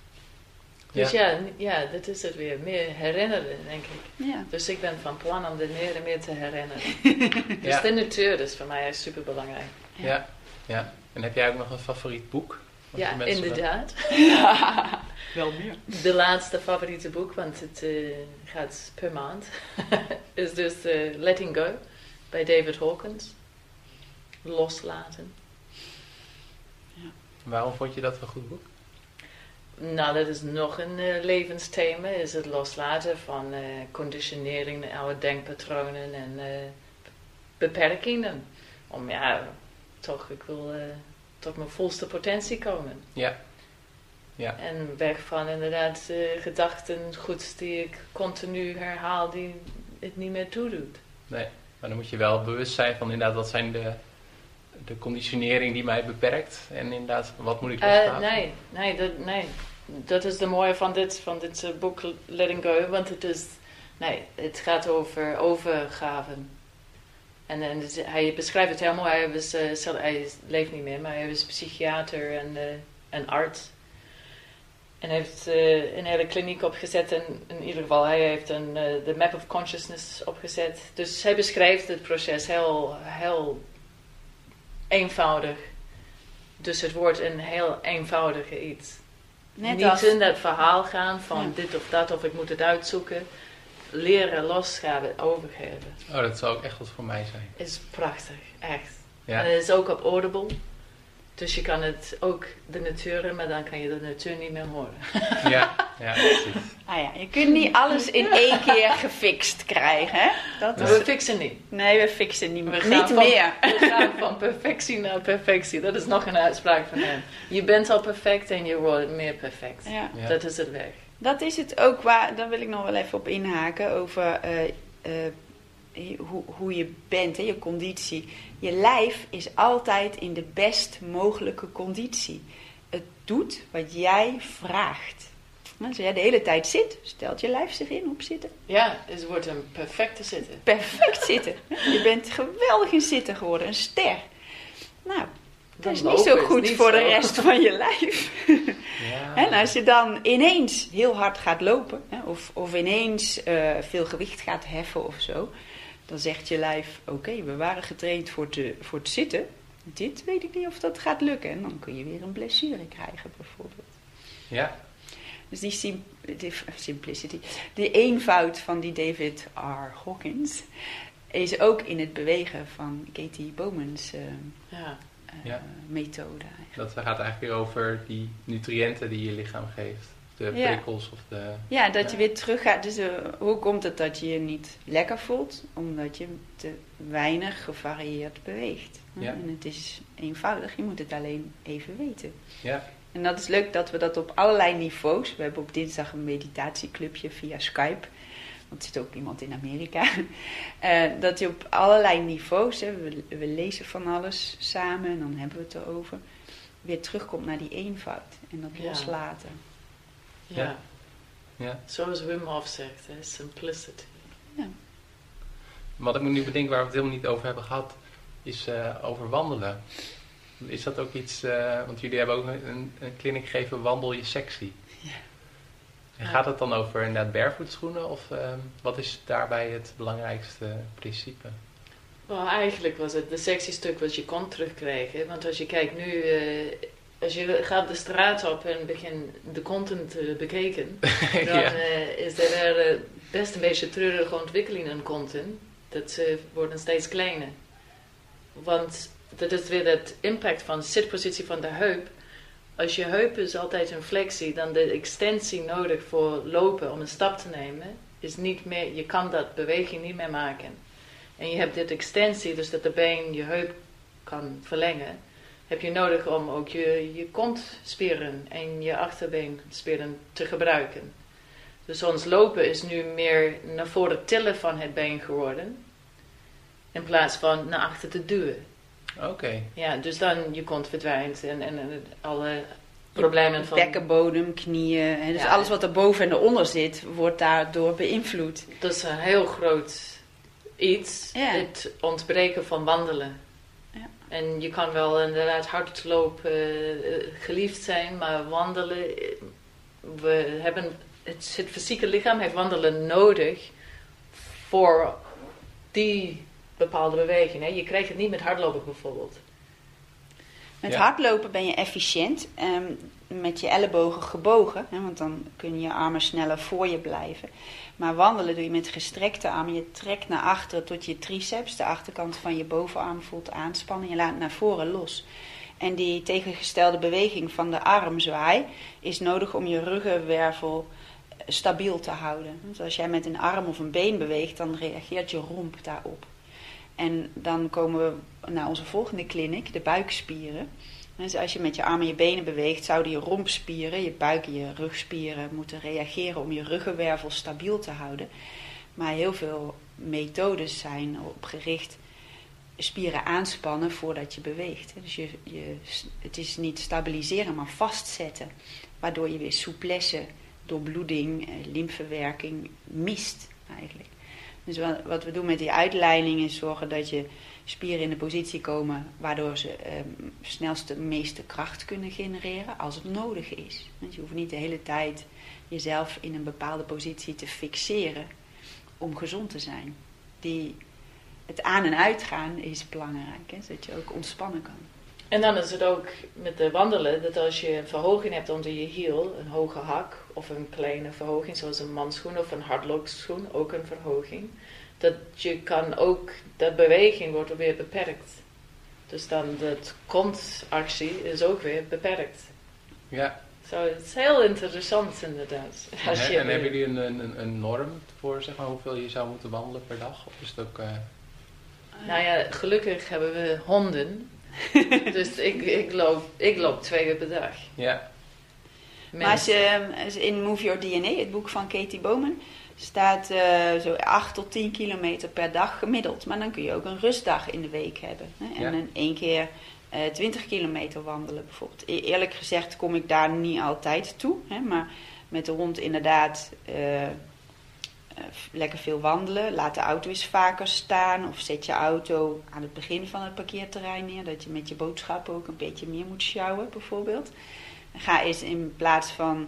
Dus ja. ja, dat is het weer. Meer herinneren, denk ik. Ja. Dus ik ben van plan om de meer en meer te herinneren. [LAUGHS] Dus Ja. de natuur is voor mij super belangrijk. Ja. ja. En heb jij ook nog een favoriet boek? Ja, inderdaad. [LAUGHS] Wel meer. De laatste favoriete boek, want het eh, gaat per maand, [LAUGHS] is dus eh, Letting Go bij David Hawkins. Loslaten. Waarom vond je dat een goed boek? Nou, dat is nog een eh, levensthema, is het loslaten van eh, conditionering, oude denkpatronen en eh, beperkingen. Om ja, toch, ik wil tot mijn volste potentie komen. Ja. Ja. En weg van inderdaad uh, gedachten, goed die ik continu herhaal, die het niet meer toedoet. Nee, maar dan moet je wel bewust zijn van inderdaad, wat zijn de, de conditionering die mij beperkt. En inderdaad, wat moet ik loslaten? Uh, nee, nee, dat, nee. Dat is de mooie van dit, van dit uh, boek Letting Go. Want het is, nee, het gaat over overgaven. En, en hij beschrijft het mooi. Hij, was, uh, hij leeft niet meer, maar hij was psychiater en, uh, en arts. En heeft een hele kliniek opgezet. En in ieder geval, hij heeft een, de Map of Consciousness opgezet. Dus hij beschrijft het proces heel, heel eenvoudig. Dus het wordt een heel eenvoudige iets. Net Niet als... in dat verhaal gaan van ja. dit of dat, of ik moet het uitzoeken leren losgaan, overgeven. Oh, dat zou ook echt wat voor mij zijn. Is prachtig, echt. Ja. En het is ook op Audible. Dus je kan het ook de natuur, maar dan kan je de natuur niet meer horen. [LAUGHS] Ja, ja, precies. Ah ja, je kunt niet alles in één keer gefixt krijgen, hè? Dat is... We fixen niet. Nee, we fixen niet, we niet van, meer. We gaan van perfectie naar perfectie. Dat is nog een uitspraak van hem. Je bent al perfect en je wordt meer perfect. Ja. ja. Dat is het weg. Dat is het ook waar, daar wil ik nog wel even op inhaken, over uh, uh, hoe, hoe je bent, hè, je conditie. Je lijf is altijd in de best mogelijke conditie. Het doet wat jij vraagt. Als jij de hele tijd zit, stelt je lijf zich in op zitten. Ja, het wordt een perfecte zitten. Perfect zitten. Je bent geweldig in zitten geworden, een ster. Nou, dat is niet zo goed voor de rest van je lijf. Ja. [LAUGHS] en als je dan ineens heel hard gaat lopen, of, of ineens uh, veel gewicht gaat heffen of zo, dan zegt je lijf: Oké, we waren getraind voor, te, voor het zitten. Dit weet ik niet of dat gaat lukken. En dan kun je weer een blessure krijgen, bijvoorbeeld. Ja. Dus die, sim, die simplicity, die eenvoud van die David R. Hawkins, is ook in het bewegen van Katie Bowman's. Uh, ja ja. methode. Eigenlijk. Dat gaat eigenlijk over die nutriënten die je lichaam geeft. De prikkels of de... Ja, dat je weer terug gaat. Dus uh, hoe komt het dat je je niet lekker voelt? Omdat je te weinig gevarieerd beweegt. En het is eenvoudig, je moet het alleen even weten. Ja. En dat is leuk dat we dat op allerlei niveaus... We hebben op dinsdag een meditatieclubje via Skype want er zit ook iemand in Amerika, uh, [LAUGHS] dat je op allerlei niveaus, hè, we, we, lezen van alles samen en dan hebben we het erover, weer terugkomt naar die eenvoud en dat loslaten. Ja. Ja. Zoals Wim Hof zegt, hè, simplicity. Ja. Wat ik me nu bedenk waar we het helemaal niet over hebben gehad, is uh, over wandelen. Is dat ook iets, uh, want jullie hebben ook een, een kliniek gegeven, wandel je sexy. Ja. En gaat het dan over inderdaad barefoot of uh, wat is daarbij het belangrijkste principe? Well, eigenlijk was het de sexy stuk wat je kon terugkrijgen. Want als je kijkt nu, uh, als je gaat de straat op en begint de content te bekijken, [LAUGHS] dan ja. uh, is er best een beetje treurige ontwikkeling in content. Dat ze worden steeds kleiner. Want dat is weer dat impact van zitpositie van de heup als je heup is altijd een flexie, dan de extensie nodig voor lopen om een stap te nemen, is niet meer, je kan dat beweging niet meer maken. En je hebt dit extensie, dus dat de been je heup kan verlengen, heb je nodig om ook je, je kontspieren en je achterbeenspieren te gebruiken. Dus ons lopen is nu meer naar voren tillen van het been geworden, in plaats van naar achter te duwen. Oké. Ja, dus dan je kont verdwijnt en, en, en alle problemen van... Bekkenbodem, knieën, hè, dus alles wat er boven en onder zit, wordt daardoor beïnvloed. Dat is een heel groot iets, het ontbreken van wandelen. En je kan wel inderdaad hardlopen uh, geliefd zijn, maar wandelen, we hebben, het, het fysieke lichaam heeft wandelen nodig voor die bepaalde beweging. Hè? Je krijgt het niet met hardlopen bijvoorbeeld. Met hardlopen ben je efficiënt, um, met je ellebogen gebogen, hè, want dan kunnen je armen sneller voor je blijven. Maar wandelen doe je met gestrekte armen. Je trekt naar achteren tot je triceps, de achterkant van je bovenarm voelt aanspannen. Je laat naar voren los. En die tegengestelde beweging van de armzwaai is nodig om je ruggenwervel stabiel te houden. Want als jij met een arm of een been beweegt, dan reageert je romp daarop. En dan komen we naar onze volgende kliniek, de buikspieren. Dus als je met je armen en je benen beweegt, zouden je rompspieren, je buik en je rugspieren moeten reageren om je ruggenwervel stabiel te houden. Maar heel veel methodes zijn op gericht spieren aanspannen voordat je beweegt. Dus je, je, het is niet stabiliseren, maar vastzetten. Waardoor je weer souplesse, doorbloeding, eh, lymfewerking mist eigenlijk. Dus wat, wat we doen met die uitleiding is zorgen dat je spieren in de positie komen waardoor ze eh, snelst de meeste kracht kunnen genereren als het nodig is. Want je hoeft niet de hele tijd jezelf in een bepaalde positie te fixeren om gezond te zijn. Die, het aan- en uitgaan is belangrijk, hè, zodat je ook ontspannen kan. En dan is het ook met de wandelen, dat als je een verhoging hebt onder je hiel, een hoge hak of een kleine verhoging, zoals een manschoen of een hardloopschoen, ook een verhoging, dat je kan ook, dat beweging wordt weer beperkt. Dus dan dat kontactie is ook weer beperkt. Ja. Zo, het is heel interessant inderdaad. Als En, je en hebben jullie een, een, een norm voor zeg maar, hoeveel je zou moeten wandelen per dag? Of is het ook... eh, Nou ja, gelukkig hebben we honden. [LAUGHS] dus ik, ik, loop, ik loop twee keer per dag. ja, Maar als je, als in Move Your DNA, het boek van Katie Bowman, staat eh, zo 8 tot 10 kilometer per dag gemiddeld. Maar dan kun je ook een rustdag in de week hebben. Hè? En Ja. dan één keer eh 20 kilometer wandelen bijvoorbeeld. E- eerlijk gezegd kom ik daar niet altijd toe. Hè? Maar met de hond inderdaad eh, lekker veel wandelen. Laat de auto eens vaker staan. Of zet je auto aan het begin van het parkeerterrein neer. Dat je met je boodschappen ook een beetje meer moet sjouwen bijvoorbeeld. Ga eens in plaats van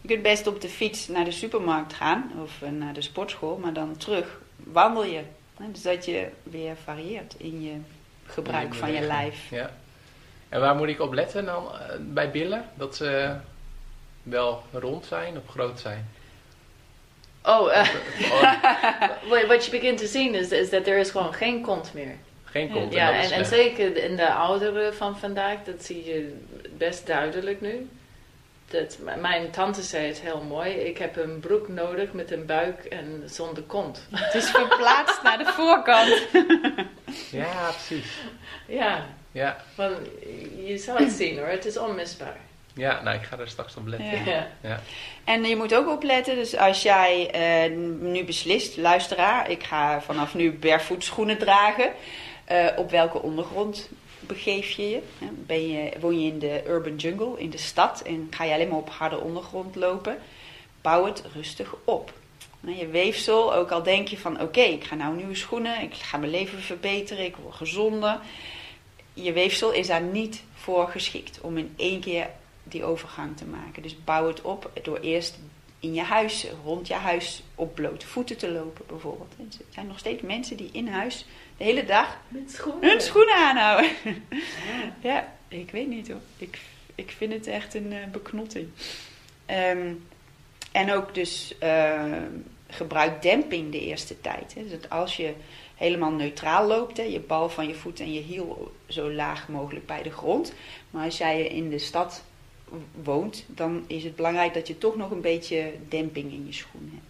je kunt best op de fiets naar de supermarkt gaan of eh, naar de sportschool, maar dan terug wandel je. Dus dat je weer varieert in je gebruik van je lijf. Ja. En waar moet ik op letten dan eh, bij billen? Dat ze wel rond zijn of groot zijn? Oh, [LAUGHS] wat- wat je begint te zien is, is dat er is gewoon geen kont meer. geen kont. Ja, en, zeker in de ouderen van vandaag, dat zie je best duidelijk nu. Dat, mijn tante zei het heel mooi. Ik heb een broek nodig met een buik en zonder kont. Het is verplaatst naar de voorkant. [LAUGHS] Ja, precies. Ja, Ja. want je zou het zien hoor. Het is onmisbaar. ja, nou ik ga er straks op letten. Ja. Ja. Ja. En je moet ook opletten, dus als jij eh, nu beslist, luisteraar, ik ga vanaf nu barefoot schoenen dragen, eh, op welke ondergrond begeef je je? Ben je? Woon je in de urban jungle, in de stad, en ga je alleen maar op harde ondergrond lopen? Bouw het rustig op. Nou, Je weefsel, ook al denk je van oké, ik ga nou nieuwe schoenen, ik ga mijn leven verbeteren, ik word gezonder. Je weefsel is daar niet voor geschikt om in één keer die overgang te maken. Dus bouw het op door eerst in je huis, rond je huis, op blote voeten te lopen bijvoorbeeld. Er zijn nog steeds mensen die in huis de hele dag Met schoenen. hun schoenen aanhouden. Ja. Ja, ik weet niet hoor. Ik, ik vind het echt een eh, beknotting. Ehm, en ook dus eh, gebruik demping de eerste tijd. Hè. Dus dat als je helemaal neutraal loopt, hè, je bal van je voet en je hiel zo laag mogelijk bij de grond. Maar als jij in de stad woont, dan is het belangrijk dat je toch nog een beetje demping in je schoen hebt.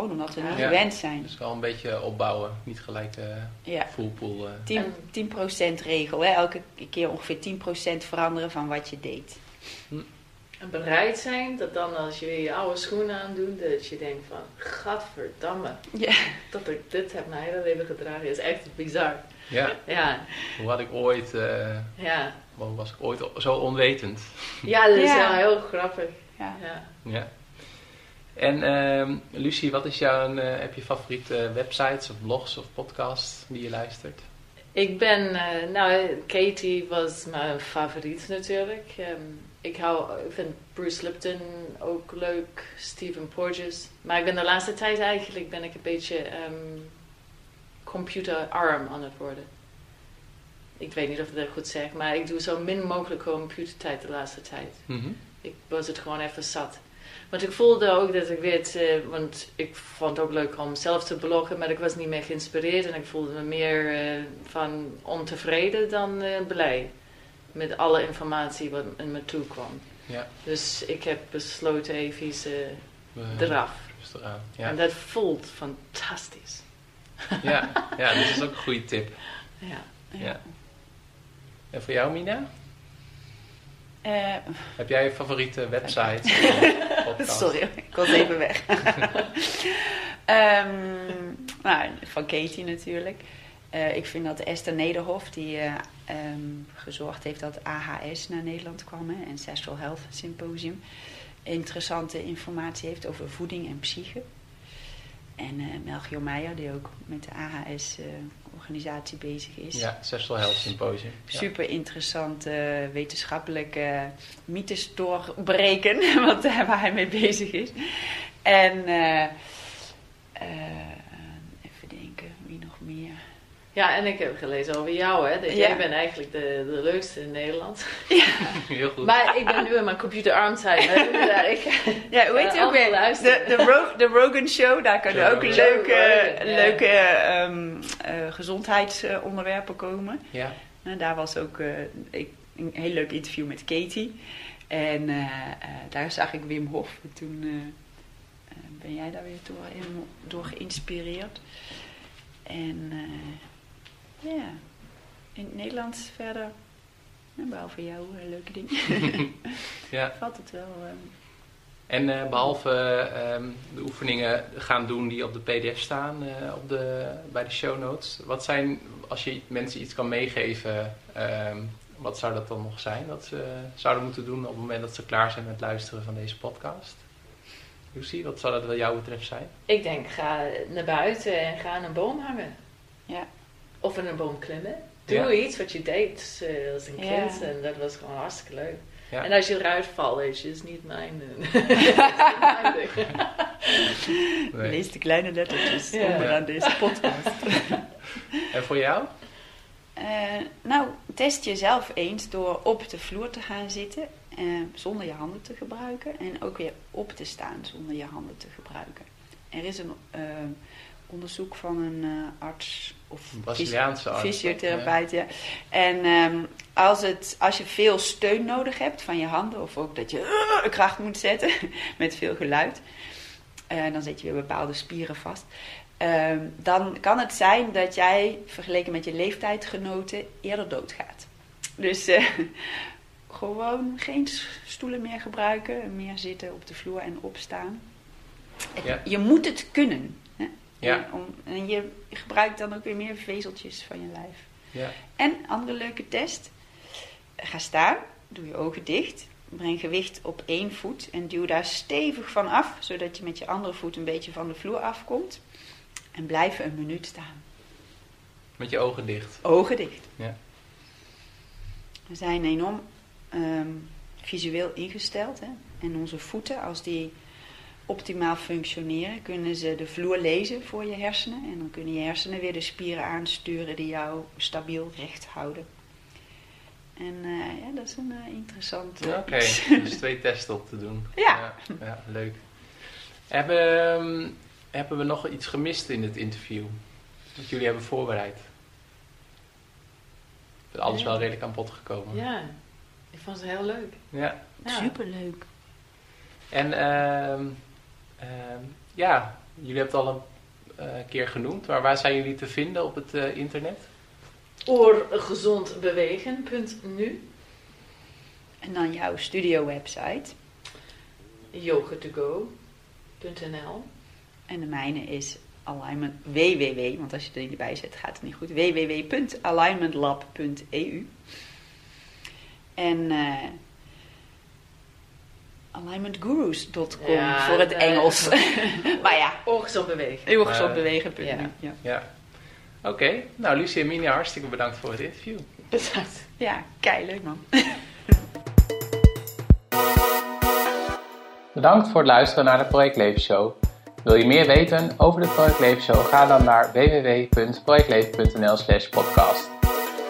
Gewoon omdat we niet Ja. gewend zijn. Dus wel een beetje opbouwen. Niet gelijk de Ja. fullpool. eh. 10%, 10% regel, hè? elke keer ongeveer 10% veranderen van wat je deed. En bereid zijn dat dan als je weer je oude schoenen aandoet, dat je denkt van, gadverdamme, Ja. dat ik dit heb mijn hele leven gedragen, is echt bizar. Ja, Ja, hoe had ik ooit... eh, ja. hoe was ik ooit zo onwetend? Ja, dat is Ja. wel heel grappig. Ja. Ja. En ehm Lucie, wat is jouw, eh, heb je favoriete websites of blogs of podcasts die je luistert? Ik ben, eh, nou, Katie was mijn favoriet natuurlijk. Ehm, ik, hou, ik vind Bruce Lipton ook leuk, Stephen Porges. Maar ik ben de laatste tijd eigenlijk ben ik een beetje ehm, computerarm aan het worden. Ik weet niet of ik dat goed zeg, maar ik doe zo min mogelijk computertijd de laatste tijd. Mhm. Ik was het gewoon even zat. Want ik voelde ook dat ik weet, eh, want ik vond het ook leuk om zelf te bloggen, maar ik was niet meer geïnspireerd en ik voelde me meer eh, van ontevreden dan eh, blij met alle informatie wat in me toe kwam. Ja. Dus ik heb besloten even eraf. Aan. Ja. En dat voelt fantastisch. ja, ja, [LAUGHS] dit is ook een goede tip. Ja. Ja. En voor jou, Mina? Eh, Heb jij een favoriete website? [LAUGHS] sorry, ik was even weg. [LAUGHS] Ehm, nou, van Katie natuurlijk. Eh, ik vind dat Esther Nederhof, die eh, ehm, gezorgd heeft dat AHS naar Nederland kwam, hè, Ancestral Health Symposium, interessante informatie heeft over voeding en psyche. En Melchior Meijer, die ook met de AHS-organisatie bezig is. Ja, Ancestral Health Symposium. Ja. Super interessant wetenschappelijke mythes doorbreken, [LAUGHS] wat, waar hij mee bezig is. En eh, even denken, wie nog meer? Ja, en ik heb gelezen over jou, hè. Dat Ja. jij bent eigenlijk de, de leukste in Nederland. [LAUGHS] Heel goed. Maar ik ben nu in mijn. Dus, [LAUGHS] eh, ik, Ja, hoe heet Eh, het ook allemaal weer? De, de, Ro- de Rogan Show, daar kunnen ook Rogan. leuke, Rogan, ja. leuke ehm, eh, gezondheidsonderwerpen komen. Ja. En daar was ook eh, ik, een heel leuk interview met Katie. En eh, eh, daar zag ik Wim Hof. En toen eh, eh, ben jij daar weer door, door geïnspireerd. En eh, ja, in het Nederlands verder, ja, behalve jou, eh, leuke dingen, [LAUGHS] ja. valt het wel. ehm, En eh, behalve ehm, de oefeningen gaan doen die op de pdf staan eh, op de, bij de show notes. Wat zijn, als je mensen iets kan meegeven, ehm, wat zou dat dan nog zijn dat ze zouden moeten doen op het moment dat ze klaar zijn met luisteren van deze podcast? Lucy, wat zou dat wat jou betreft zijn? ik denk, ga naar buiten en ga aan een boom hangen. Of in een boom klimmen. Doe Ja. iets wat je deed eh, als een Ja. kind. En dat was gewoon hartstikke leuk. Ja. En als je eruit valt, is het niet mijn, eh, is [LAUGHS] niet mijn ding. [LAUGHS] Nee. Lees de kleine lettertjes Ja. onderaan deze podcast. [LAUGHS] En voor jou? Eh, nou, test jezelf eens door op de vloer te gaan zitten eh, zonder je handen te gebruiken. En ook weer op te staan zonder je handen te gebruiken. Er is een onderzoek van een eh, arts of Braziliaanse arts. fysiotherapeut. Ja. En ehm, als, het, als je veel steun nodig hebt van je handen, of ook dat je eh, kracht moet zetten [LAUGHS] met veel geluid, eh, dan zet je weer bepaalde spieren vast. Ehm, dan kan het zijn dat jij, vergeleken met je leeftijdgenoten, eerder doodgaat. Dus eh, [LAUGHS] gewoon geen stoelen meer gebruiken, meer zitten op de vloer en opstaan. Ja. Je moet het kunnen. Ja. Om, en je gebruikt dan ook weer meer vezeltjes van je lijf. Ja. En andere leuke test. Ga staan, doe je ogen dicht. Breng gewicht op één voet en duw daar stevig van af, zodat je met je andere voet een beetje van de vloer afkomt. En blijf een minuut staan. Met je ogen dicht. Ogen dicht. Ja. We zijn enorm ehm, visueel ingesteld. Hè? En onze voeten, als die optimaal functioneren, kunnen ze de vloer lezen voor je hersenen. En dan kunnen je hersenen weer de spieren aansturen die jou stabiel recht houden. En eh, ja, dat is een eh, interessant Ja, eh, Oké, [LAUGHS] dus twee testen op te doen. Ja. Ja, ja, leuk. Hebben, ehm, hebben we nog iets gemist in het interview? Dat jullie hebben voorbereid? Alles wel redelijk aan bod gekomen. Ja, ik vond het heel leuk. Ja. Ja. Superleuk. En ehm, ja, jullie hebben het al een eh, keer genoemd, maar waar zijn jullie te vinden op het eh, internet? Oorgezondbewegen.nu En dan jouw studio website. yoga2go.nl En de mijne is alignment www, want als je er niet bij zet gaat het niet goed. www.alignmentlab.eu En eh alignmentgurus.com Ja, voor het de- Engels. [LAUGHS] [LAUGHS] maar ja, Oorgezondbewegen. eeuwigzondbewegen.nu. Ja. Ja. Ja. Oké, nou Lucie en Minia, hartstikke bedankt voor het interview. Bedankt. ja, kei leuk man. [LAUGHS] Bedankt voor het luisteren naar de Project Leven Show. Wil je meer weten over de Project Leven Show? Ga dan naar www.projectleven.nl slash podcast.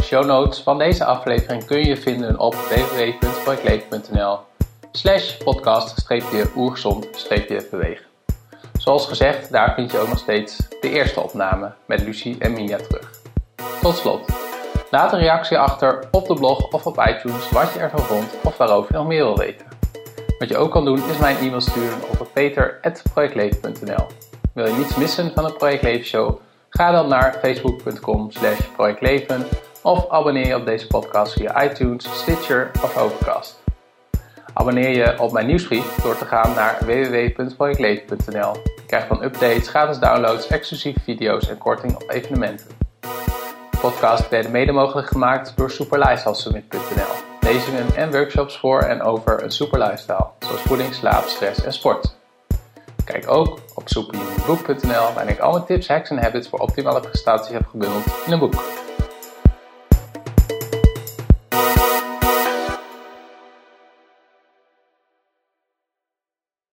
Show notes van deze aflevering kun je vinden op www.projectleven.nl slash podcast-oergezond-bewegen. Zoals gezegd, daar vind je ook nog steeds de eerste opname met Lucie en Minja terug. Tot slot, laat een reactie achter op de blog of op iTunes wat je ervan vond of waarover je nog meer wil weten. Wat je ook kan doen is mij een e-mail sturen op peter.projectleven.nl. Wil je niets missen van de Project Leven Show? Ga dan naar facebook.com projectleven of abonneer je op deze podcast via iTunes, Stitcher of Overcast. Abonneer je op mijn nieuwsbrief door te gaan naar www.vanikleven.nl. Je krijgt dan updates, gratis downloads, exclusieve video's en korting op evenementen. De podcast werd mede mogelijk gemaakt door superlifestylesummit.nl. Lezingen en workshops voor en over een super lifestyle, zoals voeding, slaap, stress en sport. Kijk ook op superhumanbook.nl waarin ik al mijn tips, hacks en habits voor optimale prestaties heb gebundeld in een boek.